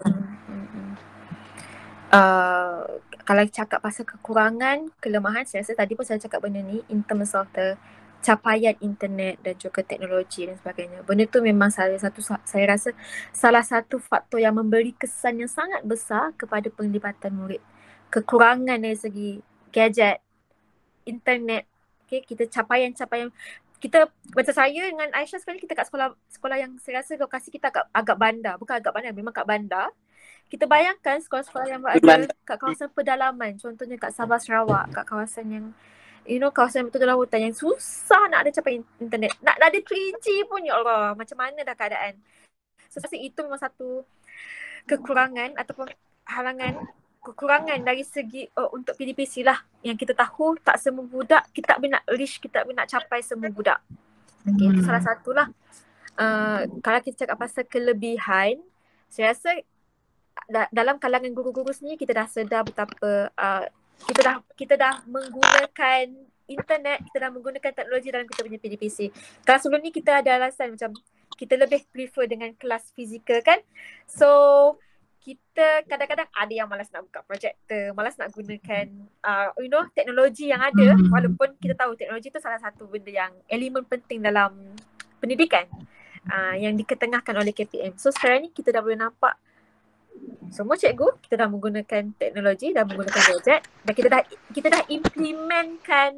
Uh, kalau cakap pasal kekurangan, kelemahan, saya rasa tadi pun saya cakap benda ni in terms of the capaian internet dan juga teknologi dan sebagainya. Benda tu memang salah satu saya rasa salah satu faktor yang memberi kesan yang sangat besar kepada penglibatan murid. Kekurangan dari segi gadget, internet, okay, kita capaian-capaian kita macam saya dengan Aisyah sekarang kita kat sekolah sekolah yang saya rasa lokasi kita agak agak bandar, bukan agak bandar, memang kat bandar kita bayangkan sekolah-sekolah yang berada kat kawasan pedalaman contohnya kat Sabah Sarawak kat kawasan yang you know kawasan betul dalam hutan yang susah nak ada capai internet. Nak, nak ada 3G pun ya Allah macam mana dah keadaan? So saya itu memang satu kekurangan ataupun halangan kekurangan dari segi uh, untuk PDPC lah. Yang kita tahu tak semua budak kita tak nak reach kita tak nak capai semua budak. Okay, hmm. itu salah satulah. Uh, kalau kita cakap pasal kelebihan saya rasa da- dalam kalangan guru-guru sendiri kita dah sedar betapa uh, kita dah kita dah menggunakan internet, kita dah menggunakan teknologi dalam kita punya PDPC. Kalau sebelum ni kita ada alasan macam kita lebih prefer dengan kelas fizikal kan. So kita kadang-kadang ada yang malas nak buka projektor, malas nak gunakan uh, you know teknologi yang ada walaupun kita tahu teknologi tu salah satu benda yang elemen penting dalam pendidikan uh, yang diketengahkan oleh KPM. So sekarang ni kita dah boleh nampak semua cikgu kita dah menggunakan teknologi dah menggunakan gadget dan kita dah kita dah implementkan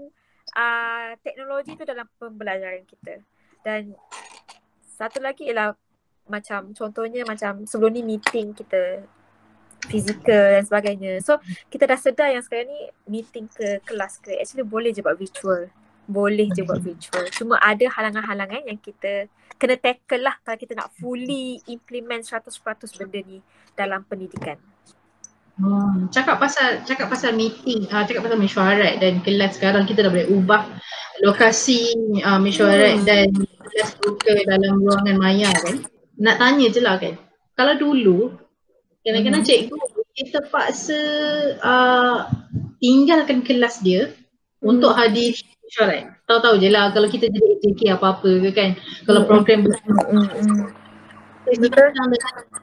uh, teknologi tu dalam pembelajaran kita dan satu lagi ialah macam contohnya macam sebelum ni meeting kita fizikal dan sebagainya. So kita dah sedar yang sekarang ni meeting ke kelas ke actually boleh je buat virtual. Boleh je buat virtual. Cuma ada halangan-halangan yang kita kena tackle lah kalau kita nak fully implement 100% benda ni dalam pendidikan. Hmm, cakap pasal cakap pasal meeting, uh, cakap pasal mesyuarat dan kelas sekarang kita dah boleh ubah lokasi uh, mesyuarat hmm. dan kelas buka dalam ruangan maya kan. Nak tanya je lah kan. Kalau dulu kadang-kadang hmm. cikgu kita paksa uh, tinggalkan kelas dia hmm. untuk hadir mesyuarat. Tahu-tahu je lah kalau kita jadi AJK apa-apa ke kan. Kalau hmm. program bersama. Hmm. Hmm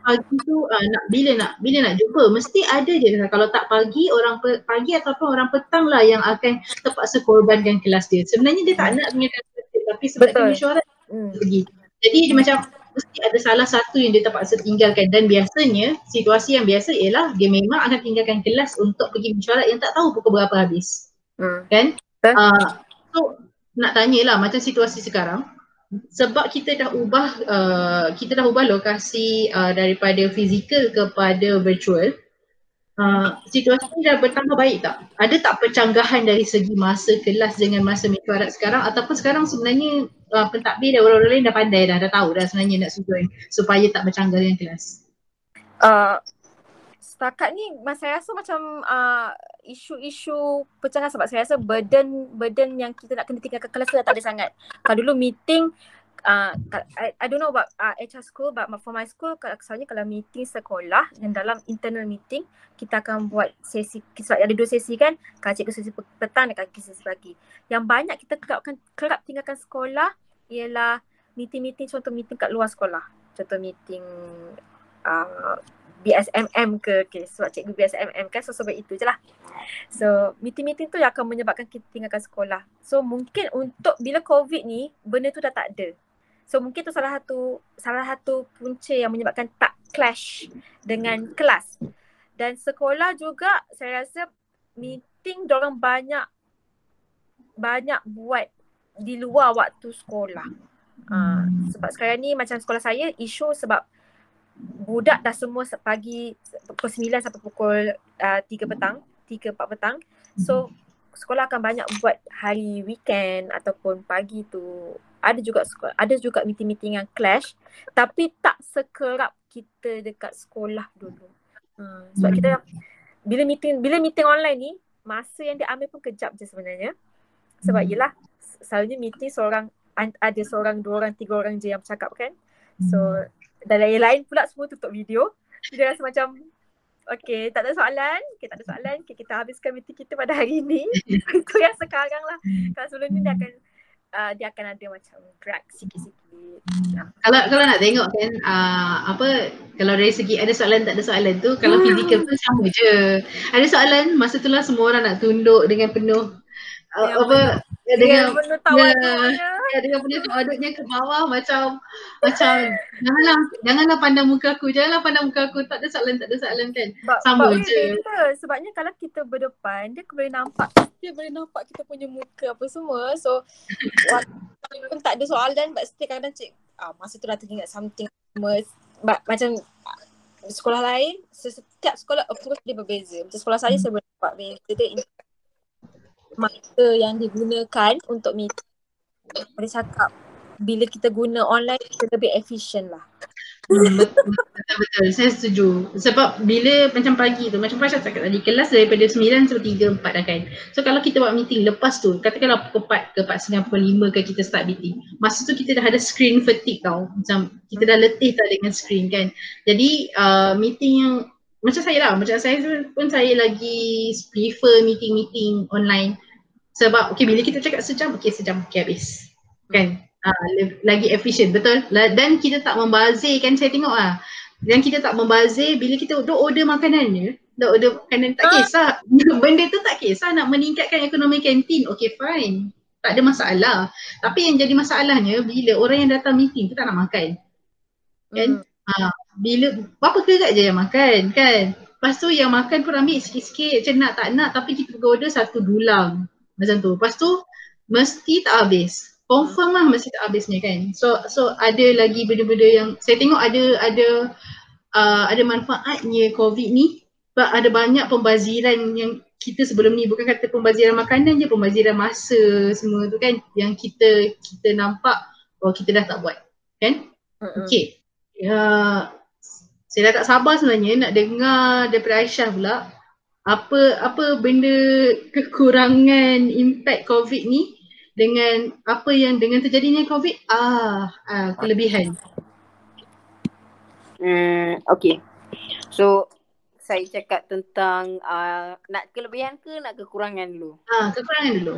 pagi tu uh, nak bila nak bila nak jumpa mesti ada je kalau tak pagi orang pe, pagi ataupun orang petang lah yang akan terpaksa korbankan kelas dia sebenarnya dia tak nak tinggalkan kelas dia tapi sebab dia mesyuarat hmm. pergi jadi dia macam mesti ada salah satu yang dia terpaksa tinggalkan dan biasanya situasi yang biasa ialah dia memang akan tinggalkan kelas untuk pergi mesyuarat yang tak tahu pukul berapa habis hmm. kan uh, so nak tanyalah macam situasi sekarang sebab kita dah ubah uh, kita dah ubah lokasi uh, daripada fizikal kepada virtual uh, situasi ni dah bertambah baik tak? Ada tak pencanggahan dari segi masa kelas dengan masa mesyuarat sekarang ataupun sekarang sebenarnya uh, pentadbir dan orang-orang lain dah pandai dah, dah tahu dah sebenarnya nak susun supaya tak bercanggah dengan kelas? Uh, setakat ni saya rasa macam uh, isu-isu pecahan sebab saya rasa burden burden yang kita nak kena tinggalkan kelas tu dah tak ada sangat. Kalau dulu meeting uh, I, I don't know about uh, HR school but for my school kesannya kalau meeting sekolah dan dalam internal meeting kita akan buat sesi sebab ada dua sesi kan kalau cikgu sesi petang dan kaki sesi pagi. Yang banyak kita kerapkan kerap tinggalkan sekolah ialah meeting-meeting contoh meeting kat luar sekolah. Contoh meeting uh, BSMM ke okay, sebab cikgu BSMM kan sebab itu je lah. So meeting-meeting tu yang akan menyebabkan kita tinggalkan sekolah. So mungkin untuk bila COVID ni benda tu dah tak ada. So mungkin tu salah satu salah satu punca yang menyebabkan tak clash dengan kelas. Dan sekolah juga saya rasa meeting orang banyak banyak buat di luar waktu sekolah. Uh, sebab sekarang ni macam sekolah saya isu sebab budak dah semua pagi pukul 9 sampai pukul uh, 3 petang, 3 4 petang. So sekolah akan banyak buat hari weekend ataupun pagi tu. Ada juga sekolah, ada juga meeting-meeting yang clash tapi tak sekerap kita dekat sekolah dulu. Hmm, sebab kita bila meeting bila meeting online ni masa yang diambil pun kejap je sebenarnya. Sebab yelah selalunya meeting seorang ada seorang, dua orang, tiga orang je yang bercakap kan. So dan yang lain pula semua tutup video. Dia rasa macam Okay, tak ada soalan. Okay, tak ada soalan. Okay, kita habiskan meeting kita pada hari ini. Itu yang sekarang lah. Kalau sebelum ni dia akan uh, dia akan ada macam drag sikit-sikit. Ya. Kalau kalau nak tengok kan uh, apa kalau dari segi ada soalan tak ada soalan tu kalau hmm. fizikal pun sama je. Ada soalan masa tu lah semua orang nak tunduk dengan penuh uh, ya, apa ya, dengan penuh tawaduknya ya, dengan penuh tawaduknya ke bawah macam macam janganlah janganlah pandang muka aku janganlah pandang muka aku. Tak ada soalan tak ada soalan kan? Sama je. kita, sebabnya kalau kita berdepan dia boleh nampak dia boleh nampak kita punya muka apa semua. So pun tak ada soalan but still kadang cik ah, masa tu dah teringat something but, macam sekolah lain setiap sekolah approach dia berbeza. Macam sekolah saya saya boleh nampak beza dia masa yang digunakan untuk meeting. Boleh cakap bila kita guna online kita lebih efisien lah. Hmm, betul, betul, saya setuju. Sebab bila macam pagi tu, macam Fasha cakap tadi, kelas daripada 9 sampai 3, 4 dah kan. So kalau kita buat meeting lepas tu, katakanlah pukul 4 ke 4 setengah pukul 5 ke kita start meeting. Masa tu kita dah ada screen fatigue tau. Macam kita dah letih tak dengan screen kan. Jadi uh, meeting yang macam saya lah, macam saya pun saya lagi prefer meeting-meeting online sebab okay bila kita cakap sejam, okay sejam, okay habis. Kan? Uh, lagi efisien betul? Dan kita tak membazir kan? Saya tengok lah dan kita tak membazir bila kita dah order makanannya dah order makanan tak ah. kisah. Benda tu tak kisah nak meningkatkan ekonomi kantin. Okay fine. Tak ada masalah. Tapi yang jadi masalahnya bila orang yang datang meeting tu tak nak makan. Kan? Hmm. Ha, bila berapa kegak je yang makan kan? Lepas tu yang makan pun ambil sikit-sikit. Macam nak tak nak tapi kita pergi order satu dulang macam tu. Lepas tu mesti tak habis. Confirm lah mesti tak habisnya kan. So so ada lagi benda-benda yang saya tengok ada ada uh, ada manfaatnya COVID ni sebab ada banyak pembaziran yang kita sebelum ni bukan kata pembaziran makanan je, pembaziran masa semua tu kan yang kita kita nampak oh kita dah tak buat kan? Uh-uh. Okay. Uh, saya dah tak sabar sebenarnya nak dengar daripada Aisyah pula apa apa benda kekurangan impact COVID ni dengan apa yang dengan terjadinya COVID ah, ah kelebihan. Hmm, okay. So saya cakap tentang uh, nak kelebihan ke nak kekurangan dulu? Ah, kekurangan dulu.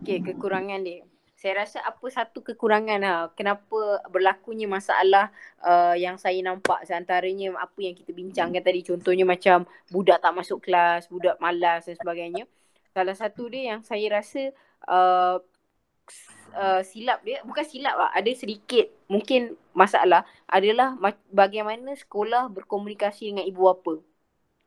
Okay, kekurangan dia. Saya rasa apa satu kekurangan lah. Kenapa berlakunya masalah uh, yang saya nampak seantaranya apa yang kita bincangkan tadi. Contohnya macam budak tak masuk kelas, budak malas dan sebagainya. Salah satu dia yang saya rasa uh, uh, silap dia, bukan silap lah, ada sedikit mungkin masalah adalah bagaimana sekolah berkomunikasi dengan ibu bapa.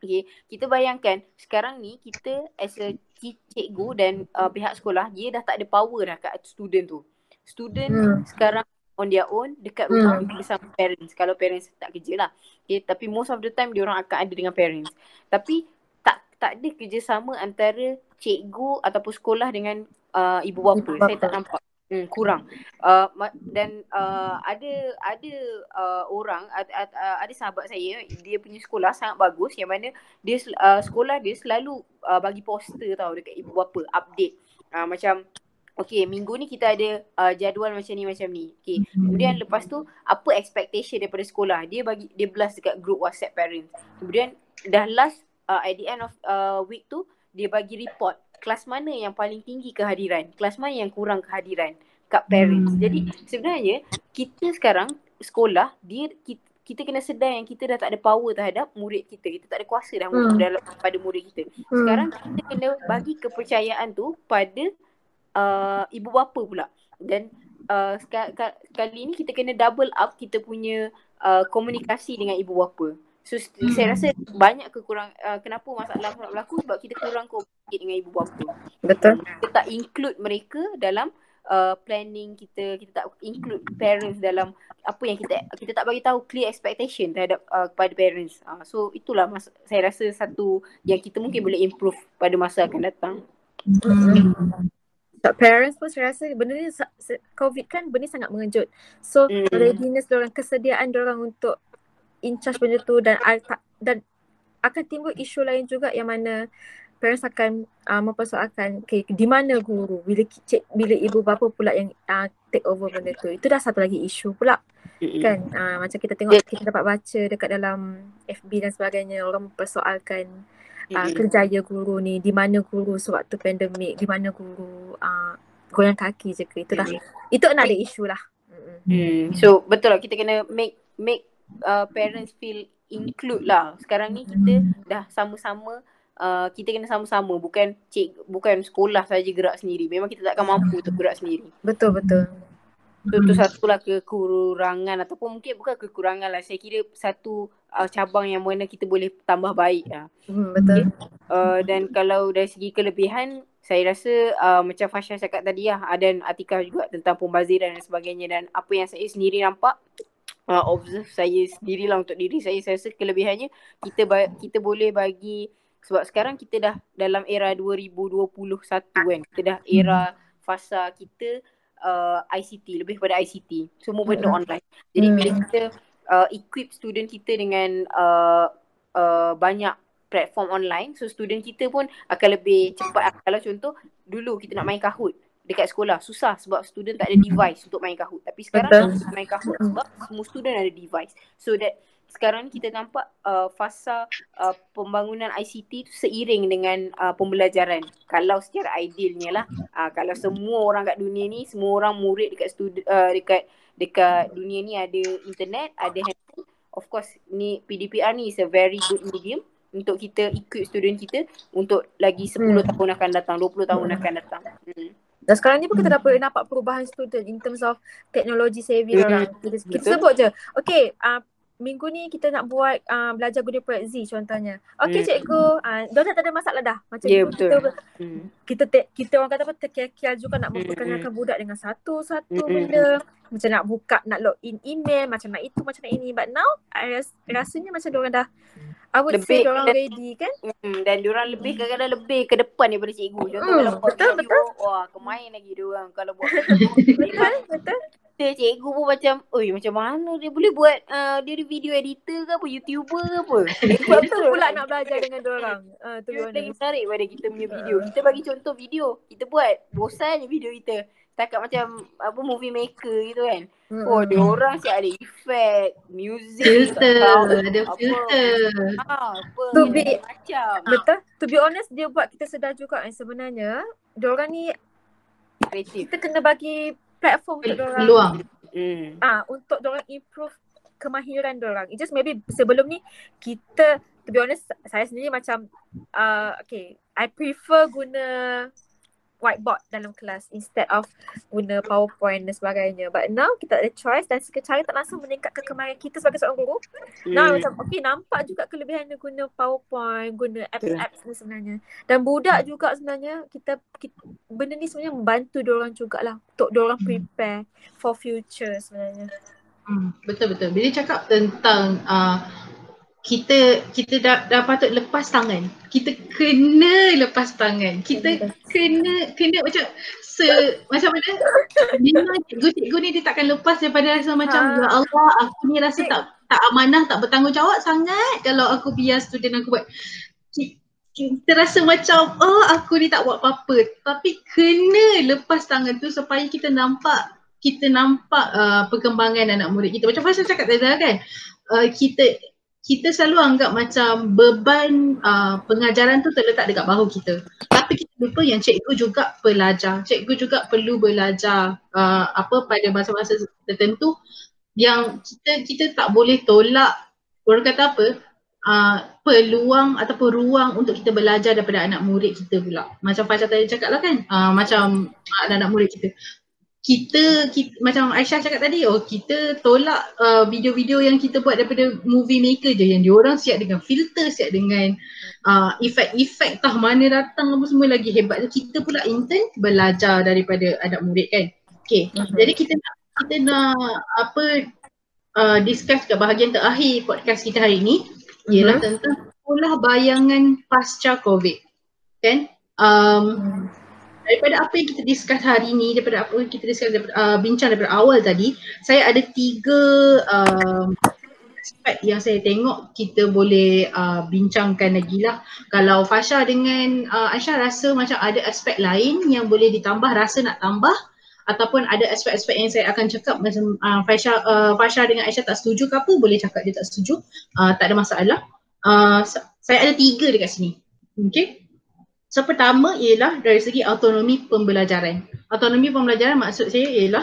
Okay. Kita bayangkan sekarang ni kita as a cikgu dan uh, pihak sekolah dia dah tak ada power dah kat student tu. Student hmm. sekarang on their own dekat rumah hmm. bersama parents kalau parents tak kerja lah. Okay. Tapi most of the time dia orang akan ada dengan parents. Tapi tak tak ada kerjasama antara cikgu ataupun sekolah dengan uh, ibu bapa. Ibu bapa. Saya tak nampak. Hmm, kurang. Uh, dan uh, ada ada uh, orang ada, uh, ada sahabat saya dia punya sekolah sangat bagus yang mana dia uh, sekolah dia selalu uh, bagi poster tau dekat ibu bapa update. Uh, macam Okay, minggu ni kita ada uh, jadual macam ni macam ni. Okay, kemudian lepas tu apa expectation daripada sekolah? Dia bagi dia blast dekat group WhatsApp parents. Kemudian dah last uh, at the end of uh, week tu dia bagi report kelas mana yang paling tinggi kehadiran, kelas mana yang kurang kehadiran kat parents. Hmm. Jadi sebenarnya kita sekarang sekolah dia kita, kita kena sedar yang kita dah tak ada power terhadap murid kita. Kita tak ada kuasa dah hmm. dalam pada murid kita. Hmm. Sekarang kita kena bagi kepercayaan tu pada uh, ibu bapa pula. Dan uh, kali ni kita kena double up kita punya uh, komunikasi dengan ibu bapa. So hmm. saya rasa banyak kekurang uh, kenapa masalah berlaku sebab kita kurang komunikasi dengan ibu bapa. Betul. Kita tak include mereka dalam uh, planning kita, kita tak include parents dalam apa yang kita kita tak bagi tahu clear expectation terhadap uh, kepada parents. Uh, so itulah mas, saya rasa satu yang kita mungkin boleh improve pada masa akan datang. Hmm. Parents pun saya rasa benda ni COVID kan benda sangat mengejut. So mm. readiness orang kesediaan orang untuk in charge benda tu dan dan akan timbul isu lain juga yang mana parents akan uh, mempersoalkan okay, di mana guru? Bila cik, bila ibu bapa pula yang uh, take over benda tu? Itu dah satu lagi isu pula mm-hmm. kan? Uh, macam kita tengok kita dapat baca dekat dalam FB dan sebagainya orang mempersoalkan uh, kerjaya guru ni di mana guru sewaktu pandemik di mana guru uh, goyang kaki je ke? Itu dah mm-hmm. itu ada isu lah. Mm. so betul lah kita kena make make uh, parents feel include lah. Sekarang ni kita dah sama-sama uh, kita kena sama-sama bukan cik bukan sekolah saja gerak sendiri. Memang kita takkan mampu untuk gerak sendiri. Betul betul. So, tu satulah kekurangan ataupun mungkin bukan kekurangan lah. Saya kira satu uh, cabang yang mana kita boleh tambah baik lah. Hmm, betul. Okay. Uh, dan kalau dari segi kelebihan, saya rasa uh, macam Fasha cakap tadi lah. Ada Atika juga tentang pembaziran dan sebagainya. Dan apa yang saya sendiri nampak, uh, observe saya sendirilah untuk diri saya. Saya rasa kelebihannya kita ba- kita boleh bagi sebab sekarang kita dah dalam era 2021 kan. Kita dah era fasa kita uh, ICT lebih pada ICT semua benda hmm. online. Jadi bila hmm. kita uh, equip student kita dengan uh, uh, banyak platform online so student kita pun akan lebih cepat. Kalau contoh dulu kita nak main Kahoot dekat sekolah. Susah sebab student tak ada device untuk main Kahoot tapi sekarang Betul. main Kahoot sebab semua student ada device. So that sekarang kita nampak uh, fasa uh, pembangunan ICT tu seiring dengan uh, pembelajaran. Kalau secara idealnya lah uh, kalau semua orang kat dunia ni semua orang murid dekat studi- uh, dekat dekat dunia ni ada internet ada handphone of course ni PDPR ni is a very good medium untuk kita equip student kita untuk lagi 10 hmm. tahun akan datang 20 tahun akan datang. Hmm. Dan sekarang ni pun kita dapat nampak perubahan student in terms of technology saving mm-hmm. orang. Kita, kita sebut je. Okay, uh, minggu ni kita nak buat uh, belajar guna project Z contohnya. Okay mm. cikgu, uh, dah tak ada masalah dah. Macam yeah, betul. kita mm. kita te, kita orang kata apa terkial juga nak memperkenalkan mm. budak dengan satu-satu mm. benda. Macam nak buka, nak log in email, macam nak itu, macam nak ini. But now, I ras, rasanya macam orang dah I would Lebih- say orang ready kan? Hmm, dan diorang lebih kadang-kadang lebih ke depan daripada cikgu. Contoh Hmm, kalau buat betul, video, wah kemain lagi diorang. Kalau buat Betul, betul. Kita cikgu pun macam, oi macam mana dia boleh buat uh, dia di video editor ke apa, YouTuber ke apa. Sebab tu pula nak belajar dengan diorang. Uh, Dia lagi honest. menarik pada kita punya video. Kita bagi contoh video. Kita buat bosan je video kita. Setakat macam apa movie maker gitu kan. Hmm. Oh, dia orang siap ada effect, music, Filter, sound, ada apa. filter. Ha, apa To be- macam. Betul. To be honest, dia buat kita sedar juga kan sebenarnya diorang ni Kreatif. kita kena bagi platform untuk diorang Peluang. Hmm. ah untuk diorang improve kemahiran diorang. It just maybe sebelum ni kita to be honest saya sendiri macam uh, okay I prefer guna whiteboard dalam kelas instead of guna PowerPoint dan sebagainya. But now kita ada choice dan secara tak langsung meningkatkan kemahiran kita sebagai seorang guru. Now Hmm. macam okay nampak juga kelebihan dia guna PowerPoint, guna apps-apps ni sebenarnya. Dan budak juga sebenarnya kita, kita benda ni sebenarnya membantu diorang jugalah untuk diorang prepare for future sebenarnya. Hmm, betul betul. Bila cakap tentang uh, kita kita dah, dah patut lepas tangan. Kita kena lepas tangan. Kita kena kena macam se macam mana? Memang cikgu-cikgu ni dia takkan lepas daripada rasa macam Ha. ya Allah aku ni rasa tak tak amanah, tak bertanggungjawab sangat kalau aku biar student aku buat. Ki- Kita rasa macam oh aku ni tak buat apa-apa. Tapi kena lepas tangan tu supaya kita nampak kita nampak uh, perkembangan anak murid kita. Macam Fasha cakap tadi kan, uh, kita kita selalu anggap macam beban uh, pengajaran tu terletak dekat bahu kita. Tapi kita lupa yang cikgu juga pelajar. Cikgu juga perlu belajar uh, apa pada masa-masa tertentu yang kita kita tak boleh tolak orang kata apa uh, peluang ataupun ruang untuk kita belajar daripada anak murid kita pula. Macam Fasha tadi cakap lah kan, uh, macam anak-anak murid kita kita, kita macam Aisyah cakap tadi oh kita tolak uh, video-video yang kita buat daripada movie maker je yang diorang siap dengan filter siap dengan uh, efek-efek tah mana datang apa semua lagi hebat tu kita pula intern belajar daripada anak murid kan okay Mhm. jadi kita nak kita nak apa uh, discuss kat bahagian terakhir podcast kita hari ni ialah Mhm. tentang sekolah bayangan pasca covid kan um, Hmm. Daripada apa yang kita discuss hari ni, daripada apa yang kita discuss daripada, uh, bincang daripada awal tadi, saya ada tiga um, aspek yang saya tengok kita boleh uh, bincangkan lagi lah. Kalau Fasha dengan uh, Aisyah rasa macam ada aspek lain yang boleh ditambah, rasa nak tambah ataupun ada aspek-aspek yang saya akan cakap macam uh, Fasha, uh, Fasha dengan Aisyah tak setuju ke apa, boleh cakap dia tak setuju. Uh, tak ada masalah. Uh, sa- saya ada tiga dekat sini. Okay. So pertama ialah dari segi autonomi pembelajaran. Autonomi pembelajaran maksud saya ialah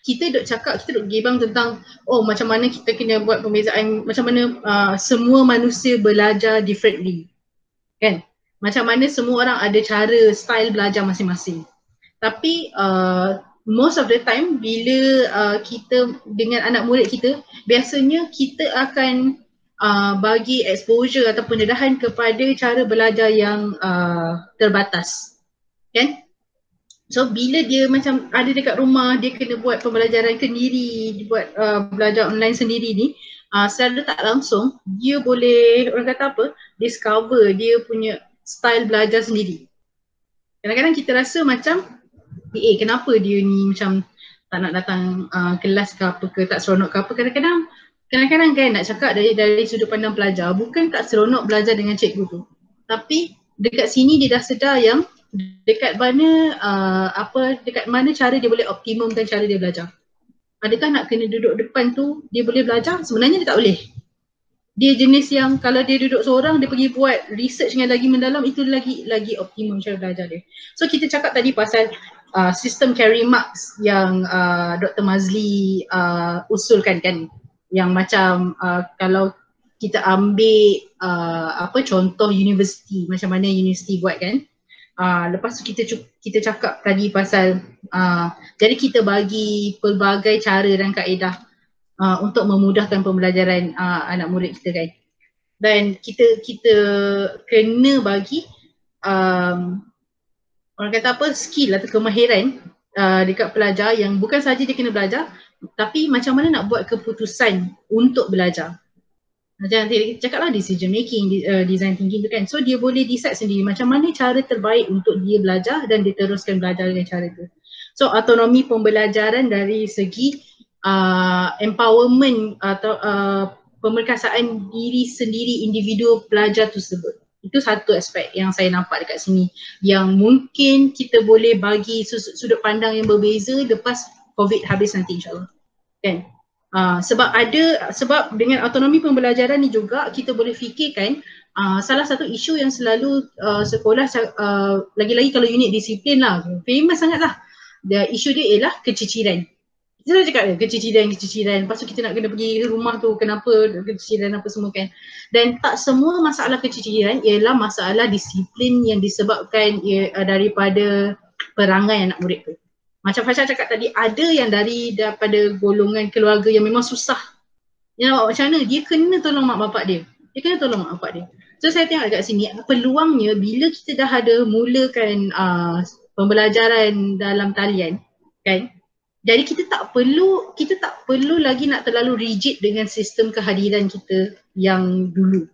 kita duk cakap, kita duk gibang tentang oh macam mana kita kena buat pembezaan, macam mana uh, semua manusia belajar differently. Kan? Macam mana semua orang ada cara, style belajar masing-masing. Tapi uh, most of the time bila uh, kita dengan anak murid kita, biasanya kita akan uh, bagi exposure atau pendedahan kepada cara belajar yang uh, terbatas. Kan? So bila dia macam ada dekat rumah, dia kena buat pembelajaran sendiri, dia buat uh, belajar online sendiri ni, uh, secara tak langsung dia boleh orang kata apa, discover dia punya style belajar sendiri. Kadang-kadang kita rasa macam eh kenapa dia ni macam tak nak datang uh, kelas ke apa ke, tak seronok ke apa. Kadang-kadang kadang-kadang kan nak cakap dari dari sudut pandang pelajar bukan tak seronok belajar dengan cikgu tu. Tapi dekat sini dia dah sedar yang dekat mana uh, apa dekat mana cara dia boleh optimumkan cara dia belajar. Adakah nak kena duduk depan tu dia boleh belajar? Sebenarnya dia tak boleh. Dia jenis yang kalau dia duduk seorang dia pergi buat research yang lagi mendalam itu lagi lagi optimum cara belajar dia. So kita cakap tadi pasal uh, sistem carry marks yang uh, Dr. Mazli uh, usulkan kan yang macam uh, kalau kita ambil uh, apa contoh universiti macam mana universiti buat kan uh, lepas tu kita kita cakap tadi pasal uh, jadi kita bagi pelbagai cara dan kaedah uh, untuk memudahkan pembelajaran uh, anak murid kita kan. Dan kita kita kena bagi um, orang kata apa skill atau kemahiran uh, dekat pelajar yang bukan saja dia kena belajar tapi macam mana nak buat keputusan untuk belajar. Macam nanti cakap lah decision making, uh, design thinking tu kan. So dia boleh decide sendiri macam mana cara terbaik untuk dia belajar dan dia teruskan belajar dengan cara tu. So autonomi pembelajaran dari segi uh, empowerment atau uh, pemerkasaan diri sendiri individu pelajar tersebut. Itu satu aspek yang saya nampak dekat sini yang mungkin kita boleh bagi sudut pandang yang berbeza lepas COVID habis nanti insyaAllah. Kan? Uh, sebab ada sebab dengan autonomi pembelajaran ni juga kita boleh fikirkan uh, salah satu isu yang selalu uh, sekolah uh, lagi-lagi kalau unit disiplin lah famous sangat lah the isu dia ialah keciciran kita dah cakap keciciran keciciran lepas tu kita nak kena pergi rumah tu kenapa keciciran apa semua kan? Dan tak semua masalah keciciran ialah masalah disiplin yang disebabkan ia, daripada perangai anak murid tu macam Fasha cakap tadi, ada yang dari daripada golongan keluarga yang memang susah. Yang macam mana? Dia kena tolong mak bapak dia. Dia kena tolong mak bapak dia. So saya tengok kat sini, peluangnya bila kita dah ada mulakan uh, pembelajaran dalam talian, kan? Jadi kita tak perlu, kita tak perlu lagi nak terlalu rigid dengan sistem kehadiran kita yang dulu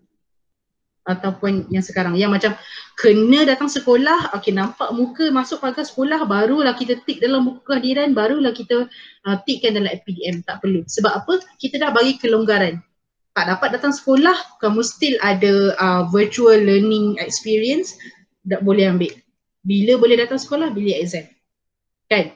ataupun yang sekarang. Yang macam kena datang sekolah okey nampak muka masuk pagar sekolah barulah kita tik dalam buku kehadiran barulah kita uh, tikkan dalam PDM tak perlu. Sebab apa? Kita dah bagi kelonggaran. Tak dapat datang sekolah kamu still ada uh, virtual learning experience tak boleh ambil. Bila boleh datang sekolah bila exam. Kan?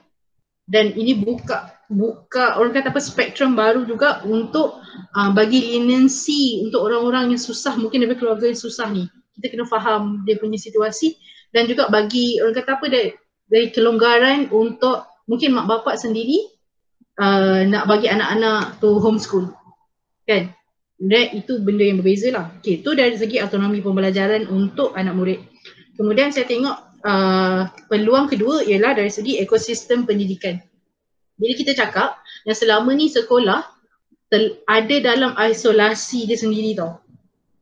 Dan ini buka buka orang kata apa spektrum baru juga untuk uh, bagi leniency untuk orang-orang yang susah mungkin daripada keluarga yang susah ni. Kita kena faham dia punya situasi dan juga bagi orang kata apa dari, dari kelonggaran untuk mungkin mak bapak sendiri uh, nak bagi anak-anak tu homeschool. Kan? Dan itu benda yang berbeza lah okay, tu dari segi autonomi pembelajaran untuk anak murid. Kemudian saya tengok uh, peluang kedua ialah dari segi ekosistem pendidikan jadi kita cakap yang selama ni sekolah ada dalam isolasi dia sendiri tau.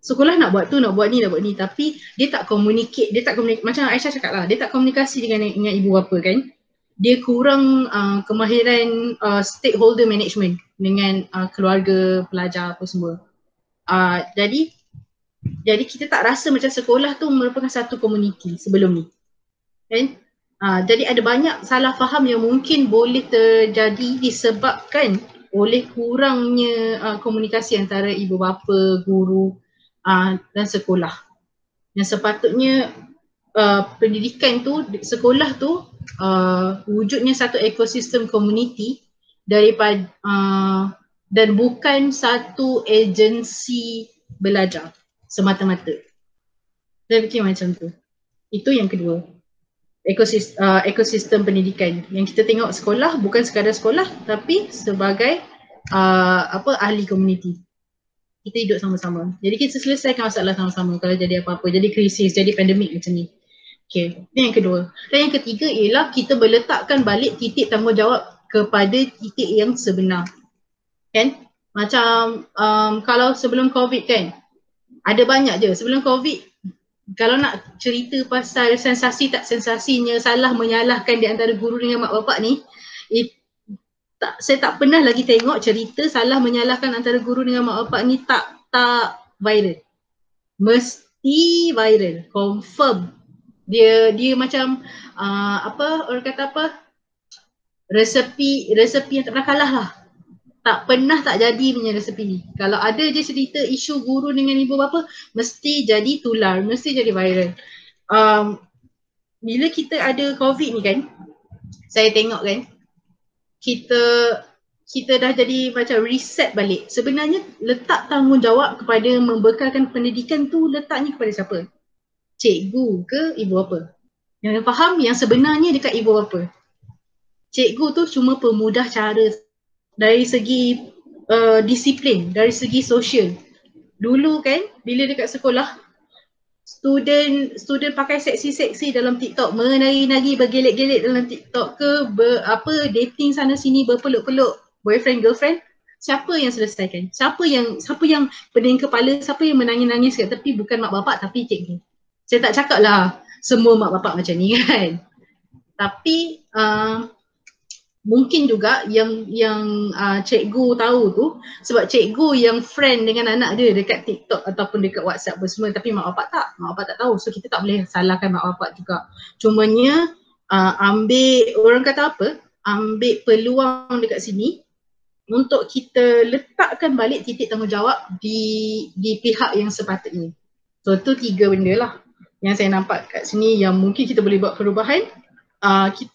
Sekolah nak buat tu, nak buat ni, nak buat ni tapi dia tak communicate, dia tak communicate, macam Aisyah cakap lah, dia tak komunikasi dengan, dengan ibu bapa kan. Dia kurang uh, kemahiran uh, stakeholder management dengan uh, keluarga, pelajar apa semua. Uh, jadi jadi kita tak rasa macam sekolah tu merupakan satu komuniti sebelum ni. Kan? Ha, jadi ada banyak salah faham yang mungkin boleh terjadi disebabkan oleh kurangnya uh, komunikasi antara ibu bapa, guru uh, dan sekolah. Yang sepatutnya uh, pendidikan tu, sekolah tu uh, wujudnya satu ekosistem komuniti daripada uh, dan bukan satu agensi belajar semata-mata. Saya fikir macam tu. Itu yang kedua ekosistem, uh, ekosistem pendidikan yang kita tengok sekolah bukan sekadar sekolah tapi sebagai uh, apa ahli komuniti kita hidup sama-sama jadi kita selesaikan masalah sama-sama kalau jadi apa-apa jadi krisis jadi pandemik macam ni Okay, ini yang kedua. Dan yang ketiga ialah kita meletakkan balik titik tanggungjawab kepada titik yang sebenar. Kan? Macam um, kalau sebelum COVID kan, ada banyak je. Sebelum COVID kalau nak cerita pasal sensasi tak sensasinya salah menyalahkan di antara guru dengan mak bapak ni it, tak, saya tak pernah lagi tengok cerita salah menyalahkan antara guru dengan mak bapak ni tak tak viral. Mesti viral confirm. Dia dia macam uh, apa orang kata apa? Resepi resepi yang tak pernah kalah lah tak pernah tak jadi punya resepi. Kalau ada je cerita isu guru dengan ibu bapa, mesti jadi tular, mesti jadi viral. Um, bila kita ada COVID ni kan, saya tengok kan, kita kita dah jadi macam reset balik. Sebenarnya letak tanggungjawab kepada membekalkan pendidikan tu letaknya kepada siapa? Cikgu ke ibu bapa? Yang faham yang sebenarnya dekat ibu bapa. Cikgu tu cuma pemudah cara dari segi uh, disiplin, dari segi sosial. Dulu kan bila dekat sekolah student student pakai seksi-seksi dalam TikTok, menari-nari bergelik-gelik dalam TikTok ke ber, apa dating sana sini berpeluk-peluk boyfriend girlfriend, siapa yang selesaikan? Siapa yang siapa yang pening kepala, siapa yang menangis-nangis kat tepi bukan mak bapak tapi cikgu. Saya tak cakap lah semua mak bapak macam ni kan. Tapi uh, mungkin juga yang yang uh, cikgu tahu tu sebab cikgu yang friend dengan anak dia dekat TikTok ataupun dekat WhatsApp apa semua tapi mak bapak tak, mak bapak tak tahu. So kita tak boleh salahkan mak bapak juga. Cumanya uh, ambil orang kata apa? Ambil peluang dekat sini untuk kita letakkan balik titik tanggungjawab di di pihak yang sepatutnya. So tu tiga benda lah yang saya nampak kat sini yang mungkin kita boleh buat perubahan. Uh, kita,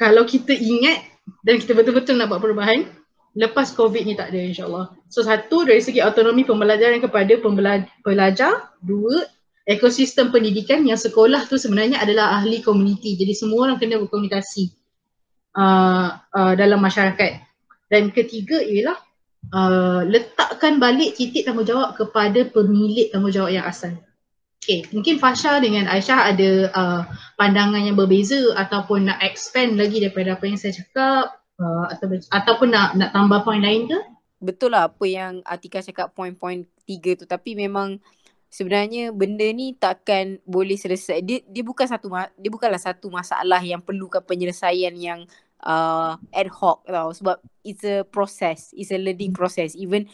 kalau kita ingat dan kita betul-betul nak buat perubahan lepas covid ni tak ada insyaAllah. So satu dari segi autonomi pembelajaran kepada pembelajar, dua ekosistem pendidikan yang sekolah tu sebenarnya adalah ahli komuniti jadi semua orang kena berkomunikasi uh, uh, dalam masyarakat. Dan ketiga ialah uh, letakkan balik titik tanggungjawab kepada pemilik tanggungjawab yang asal. Okay, mungkin Fasha dengan Aisyah ada uh, pandangan yang berbeza ataupun nak expand lagi daripada apa yang saya cakap uh, atau, ataupun nak nak tambah point lain ke? Betul lah apa yang Atika cakap point-point tiga tu tapi memang sebenarnya benda ni takkan boleh selesai. Dia dia bukan satu dia bukanlah satu masalah yang perlukan penyelesaian yang uh, ad hoc tau sebab it's a process, it's a learning process. Even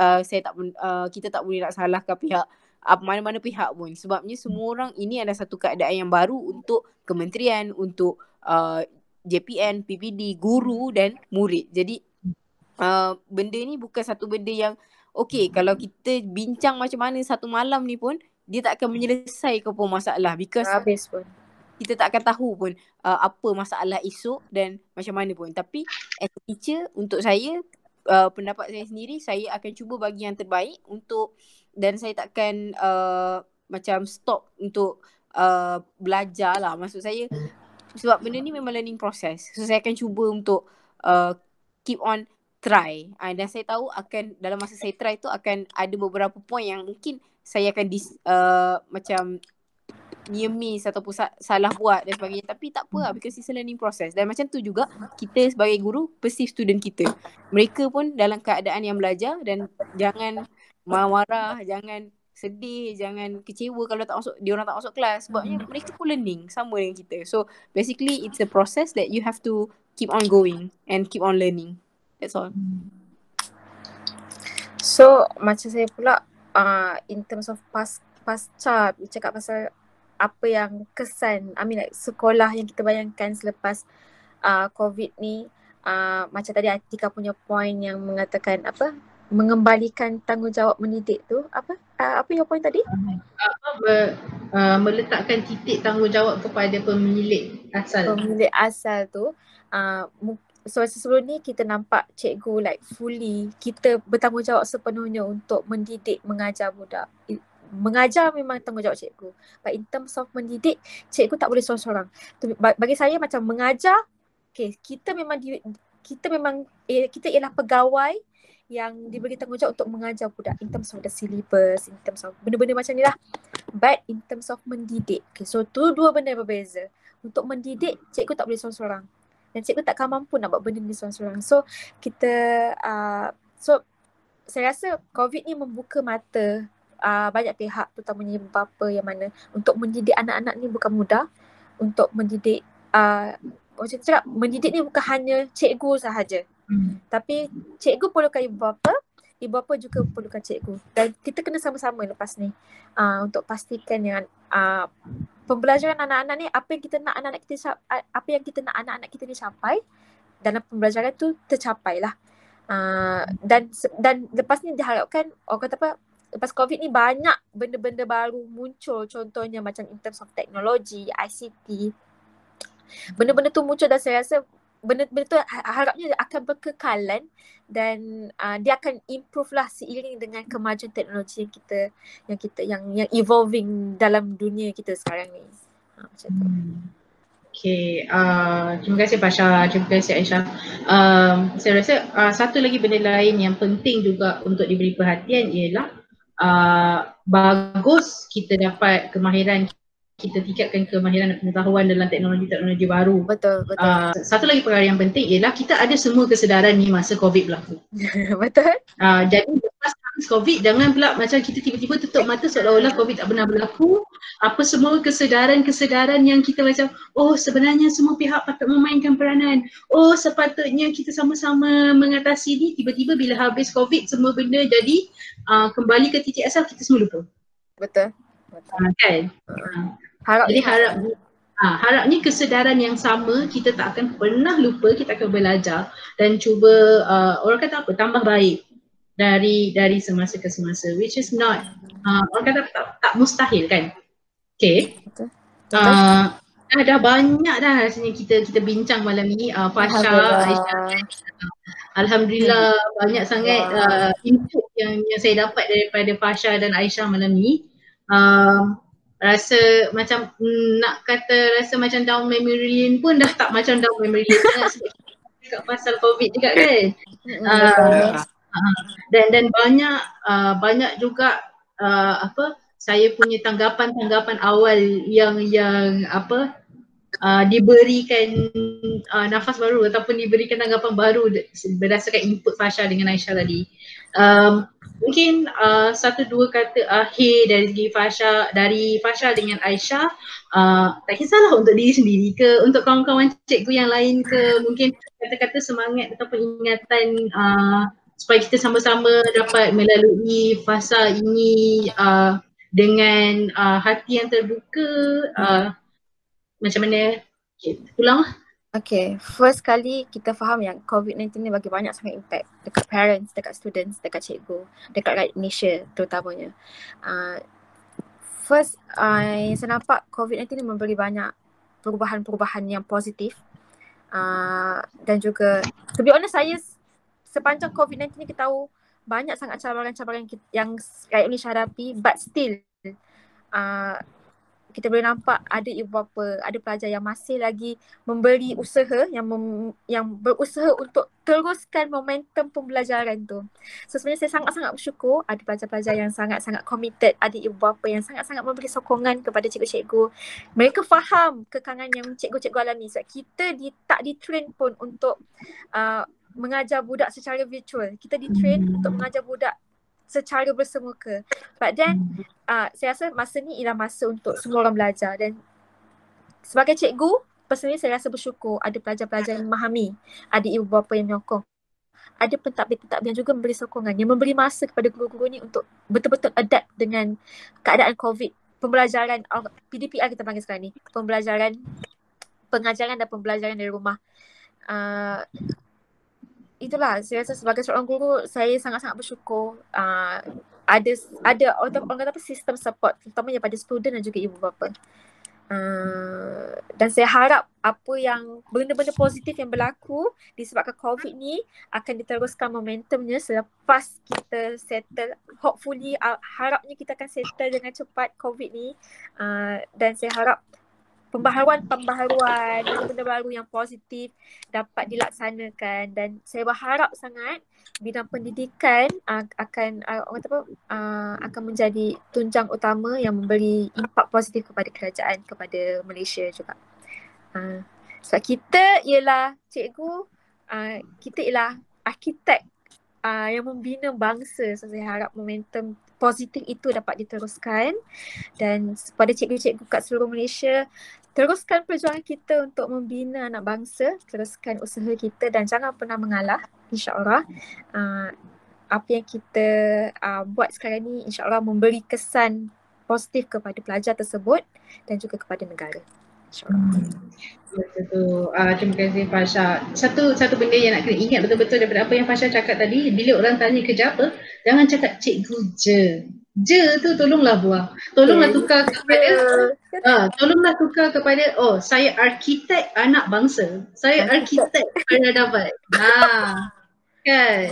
uh, saya tak uh, kita tak boleh nak salahkan pihak apa mana-mana pihak pun. Sebabnya semua orang ini adalah satu keadaan yang baru untuk kementerian untuk uh, JPN, PPD, guru dan murid. Jadi uh, benda ni bukan satu benda yang okey kalau kita bincang macam mana satu malam ni pun dia tak akan menyelesaikan pun masalah because habis pun. kita tak akan tahu pun uh, apa masalah esok dan macam mana pun. Tapi as a teacher untuk saya uh, pendapat saya sendiri saya akan cuba bagi yang terbaik untuk dan saya takkan uh, macam stop untuk uh, belajar lah. Maksud saya sebab benda ni memang learning process. So saya akan cuba untuk uh, keep on try. Uh, dan saya tahu akan dalam masa saya try tu akan ada beberapa point yang mungkin saya akan dis, uh, macam near miss ataupun sa- salah buat dan sebagainya. Tapi tak apa lah because it's a learning process. Dan macam tu juga kita sebagai guru perceive student kita. Mereka pun dalam keadaan yang belajar dan jangan marah jangan sedih jangan kecewa kalau tak masuk dia orang tak masuk kelas. Sebabnya mereka pun learning sama dengan kita. So basically it's a process that you have to keep on going and keep on learning. That's all. So macam saya pula uh, in terms of pas pasca cakap pasal apa yang kesan I mean like sekolah yang kita bayangkan selepas uh, covid ni uh, macam tadi Atika punya point yang mengatakan apa mengembalikan tanggungjawab mendidik tu? Apa? Uh, apa yang point tadi? Apa uh, uh, meletakkan titik tanggungjawab kepada pemilik asal. Pemilik asal tu uh, so sebelum ni kita nampak cikgu like fully kita bertanggungjawab sepenuhnya untuk mendidik mengajar budak. Mengajar memang tanggungjawab cikgu. But in terms of mendidik, cikgu tak boleh seorang-seorang. Bagi saya macam mengajar, okay, kita memang di, kita memang eh, kita ialah pegawai yang diberi tanggungjawab untuk mengajar budak in terms of the syllabus, in terms of benda-benda macam ni lah. But in terms of mendidik, okay, so tu dua benda yang berbeza. Untuk mendidik, cikgu tak boleh seorang-seorang. Dan cikgu takkan mampu nak buat benda ni seorang-seorang. So kita, uh, so saya rasa COVID ni membuka mata uh, banyak pihak terutamanya bapa yang mana untuk mendidik anak-anak ni bukan mudah untuk mendidik uh, macam cakap mendidik ni bukan hanya cikgu sahaja hmm. tapi cikgu perlukan ibu bapa ibu bapa juga perlukan cikgu dan kita kena sama-sama lepas ni uh, untuk pastikan yang uh, pembelajaran anak-anak ni apa yang kita nak anak-anak kita apa yang kita nak anak-anak kita ni capai dalam pembelajaran tu tercapai lah uh, dan dan lepas ni diharapkan orang kata apa lepas COVID ni banyak benda-benda baru muncul contohnya macam in terms of teknologi, ICT. Benda-benda tu muncul dan saya rasa benda-benda tu ha-, harapnya akan berkekalan dan uh, dia akan improve lah seiring dengan kemajuan teknologi yang kita yang kita yang yang evolving dalam dunia kita sekarang ni. Ha, macam tu. Hmm. Okay, uh, terima kasih Pasha, terima kasih Aisyah. Um, saya rasa uh, satu lagi benda lain yang penting juga untuk diberi perhatian ialah uh, bagus kita dapat kemahiran kita tingkatkan kemahiran dan pengetahuan dalam teknologi-teknologi baru. Betul, betul. Uh, satu lagi perkara yang penting ialah kita ada semua kesedaran ni masa COVID berlaku. betul. Uh, jadi lepas COVID jangan pula macam kita tiba-tiba tutup mata seolah-olah COVID tak pernah berlaku apa semua kesedaran-kesedaran yang kita macam oh sebenarnya semua pihak patut memainkan peranan oh sepatutnya kita sama-sama mengatasi ni tiba-tiba bila habis COVID semua benda jadi uh, kembali ke titik asal kita semua lupa Betul. Betul. Uh, kan uh. Harap jadi harap Ha, harapnya kesedaran yang sama kita tak akan pernah lupa kita akan belajar dan cuba uh, orang kata apa? Tambah baik dari dari semasa ke semasa which is not uh, orang kata tak, tak mustahil kan? Okay. Uh, dah, dah banyak dah rasanya kita kita bincang malam ni. Uh, Fasha Aisyah Alhamdulillah hmm. banyak sangat uh, input yang yang saya dapat daripada Fasha dan Aisyah malam ni. Uh, rasa macam mm, nak kata rasa macam down memory lane pun dah tak macam down memory lane sangat sebab pasal covid juga kan. Uh, dan dan banyak uh, banyak juga uh, apa saya punya tanggapan-tanggapan awal yang yang apa uh, diberikan uh, nafas baru ataupun diberikan tanggapan baru berdasarkan input Fasha dengan Aisyah tadi. Um, mungkin uh, satu dua kata akhir dari segi Fasha dari Fasha dengan Aisyah uh, tak kisahlah untuk diri sendiri ke untuk kawan-kawan cikgu yang lain ke mungkin kata-kata semangat ataupun ingatan uh, supaya kita sama-sama dapat melalui fasa ini uh, dengan uh, hati yang terbuka uh, macam mana? Okay, pulang lah Okay, first kali kita faham yang COVID-19 ni bagi banyak sangat impact dekat parents, dekat students, dekat cikgu, dekat rakyat Malaysia terutamanya. Uh, first, uh, saya nampak COVID-19 ni memberi banyak perubahan-perubahan yang positif. Uh, dan juga, to be honest, saya sepanjang COVID-19 ni kita tahu banyak sangat cabaran-cabaran yang rakyat Malaysia hadapi but still uh, kita boleh nampak ada ibu bapa, ada pelajar yang masih lagi memberi usaha yang mem, yang berusaha untuk teruskan momentum pembelajaran tu. So sebenarnya saya sangat-sangat bersyukur ada pelajar-pelajar yang sangat-sangat committed, ada ibu bapa yang sangat-sangat memberi sokongan kepada cikgu-cikgu. Mereka faham kekangan yang cikgu-cikgu alami sebab kita di, tak di-train pun untuk uh, mengajar budak secara virtual. Kita di-train hmm. untuk mengajar budak secara bersemuka. But then uh, saya rasa masa ni ialah masa untuk semua orang belajar dan sebagai cikgu, personally saya rasa bersyukur ada pelajar-pelajar yang memahami, ada ibu bapa yang menyokong. Ada pentadbir-pentadbir yang juga memberi sokongan, yang memberi masa kepada guru-guru ni untuk betul-betul adapt dengan keadaan COVID. Pembelajaran, PDPR kita panggil sekarang ni, pembelajaran, pengajaran dan pembelajaran dari rumah. Uh, itulah saya rasa sebagai seorang guru saya sangat-sangat bersyukur uh, ada ada orang, orang kata apa sistem support terutamanya pada student dan juga ibu bapa. Uh, dan saya harap apa yang benda-benda positif yang berlaku disebabkan COVID ni akan diteruskan momentumnya selepas kita settle hopefully uh, harapnya kita akan settle dengan cepat COVID ni uh, dan saya harap pembaharuan-pembaharuan benda baru yang positif dapat dilaksanakan. Dan saya berharap sangat bidang pendidikan uh, akan uh, apa uh, akan menjadi tunjang utama yang memberi impak positif kepada kerajaan kepada Malaysia juga. Uh, sebab kita ialah cikgu uh, kita ialah arkitek uh, yang membina bangsa. So saya harap momentum positif itu dapat diteruskan dan pada cikgu-cikgu kat seluruh Malaysia teruskan perjuangan kita untuk membina anak bangsa teruskan usaha kita dan jangan pernah mengalah insyaallah uh, apa yang kita uh, buat sekarang ni insyaallah memberi kesan positif kepada pelajar tersebut dan juga kepada negara. Betul. Uh, terima kasih Fasha. Satu satu benda yang nak kena ingat betul-betul daripada apa yang Fasha cakap tadi, bila orang tanya kerja apa, jangan cakap cikgu je. Je tu tolonglah buang. Tolonglah tukar kepada uh, tolonglah tukar kepada oh saya arkitek anak bangsa. Saya arkitek peradaban. Ha. Kan?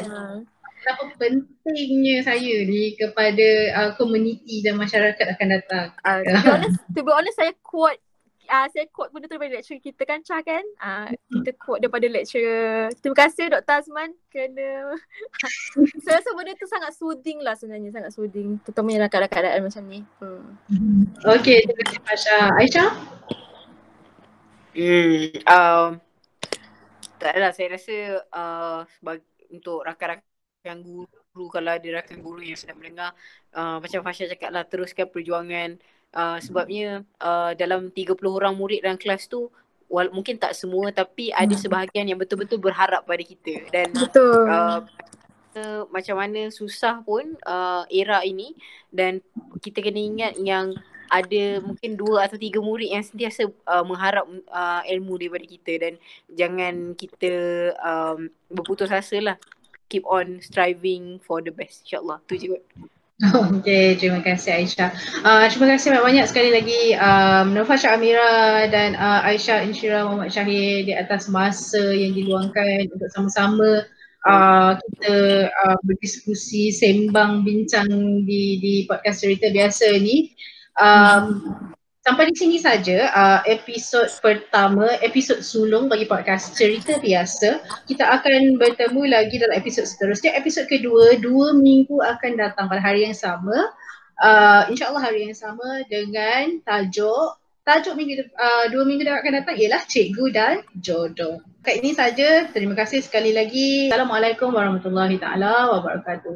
Betapa pentingnya saya ni kepada uh, komuniti dan masyarakat akan datang. Uh, to, be honest, to be honest, saya quote uh, saya quote benda tu daripada lecturer kita kan Chah kan? Uh, kita quote daripada lecturer. Terima kasih Dr. Azman kerana saya rasa benda tu sangat soothing lah sebenarnya sangat soothing. Terutamanya dalam keadaan-keadaan macam ni. Hmm. Okay terima kasih Fasha Aisyah? Hmm, um, tak adalah saya rasa uh, sebag- untuk rakan-rakan guru guru kalau ada rakan guru yang sedang mendengar uh, macam Fasha cakap lah teruskan perjuangan uh, sebabnya uh, dalam 30 orang murid dalam kelas tu wal- mungkin tak semua tapi ada Hmm. sebahagian yang betul-betul berharap pada kita dan Betul. uh, macam mana susah pun uh, era ini dan kita kena ingat yang ada mungkin dua atau tiga murid yang sentiasa uh, mengharap uh, ilmu daripada kita dan jangan kita um, berputus asa lah. Keep on striving for the best insyaAllah. Tu je kot. Okay, terima kasih Aisyah. Uh, terima kasih banyak-banyak sekali lagi um, Nafasha Amira dan uh, Aisyah Insyira Muhammad Syahir di atas masa yang diluangkan untuk sama-sama uh, kita uh, berdiskusi, sembang, bincang di di podcast cerita biasa ni. Um, sampai di sini saja uh, episod pertama, episod sulung bagi podcast cerita biasa. Kita akan bertemu lagi dalam episod seterusnya. Episod kedua, dua minggu akan datang pada hari yang sama. Uh, InsyaAllah hari yang sama dengan tajuk Tajuk minggu uh, dua minggu yang akan datang ialah Cikgu dan Jodoh. Kat ini saja. Terima kasih sekali lagi. Assalamualaikum warahmatullahi taala wabarakatuh.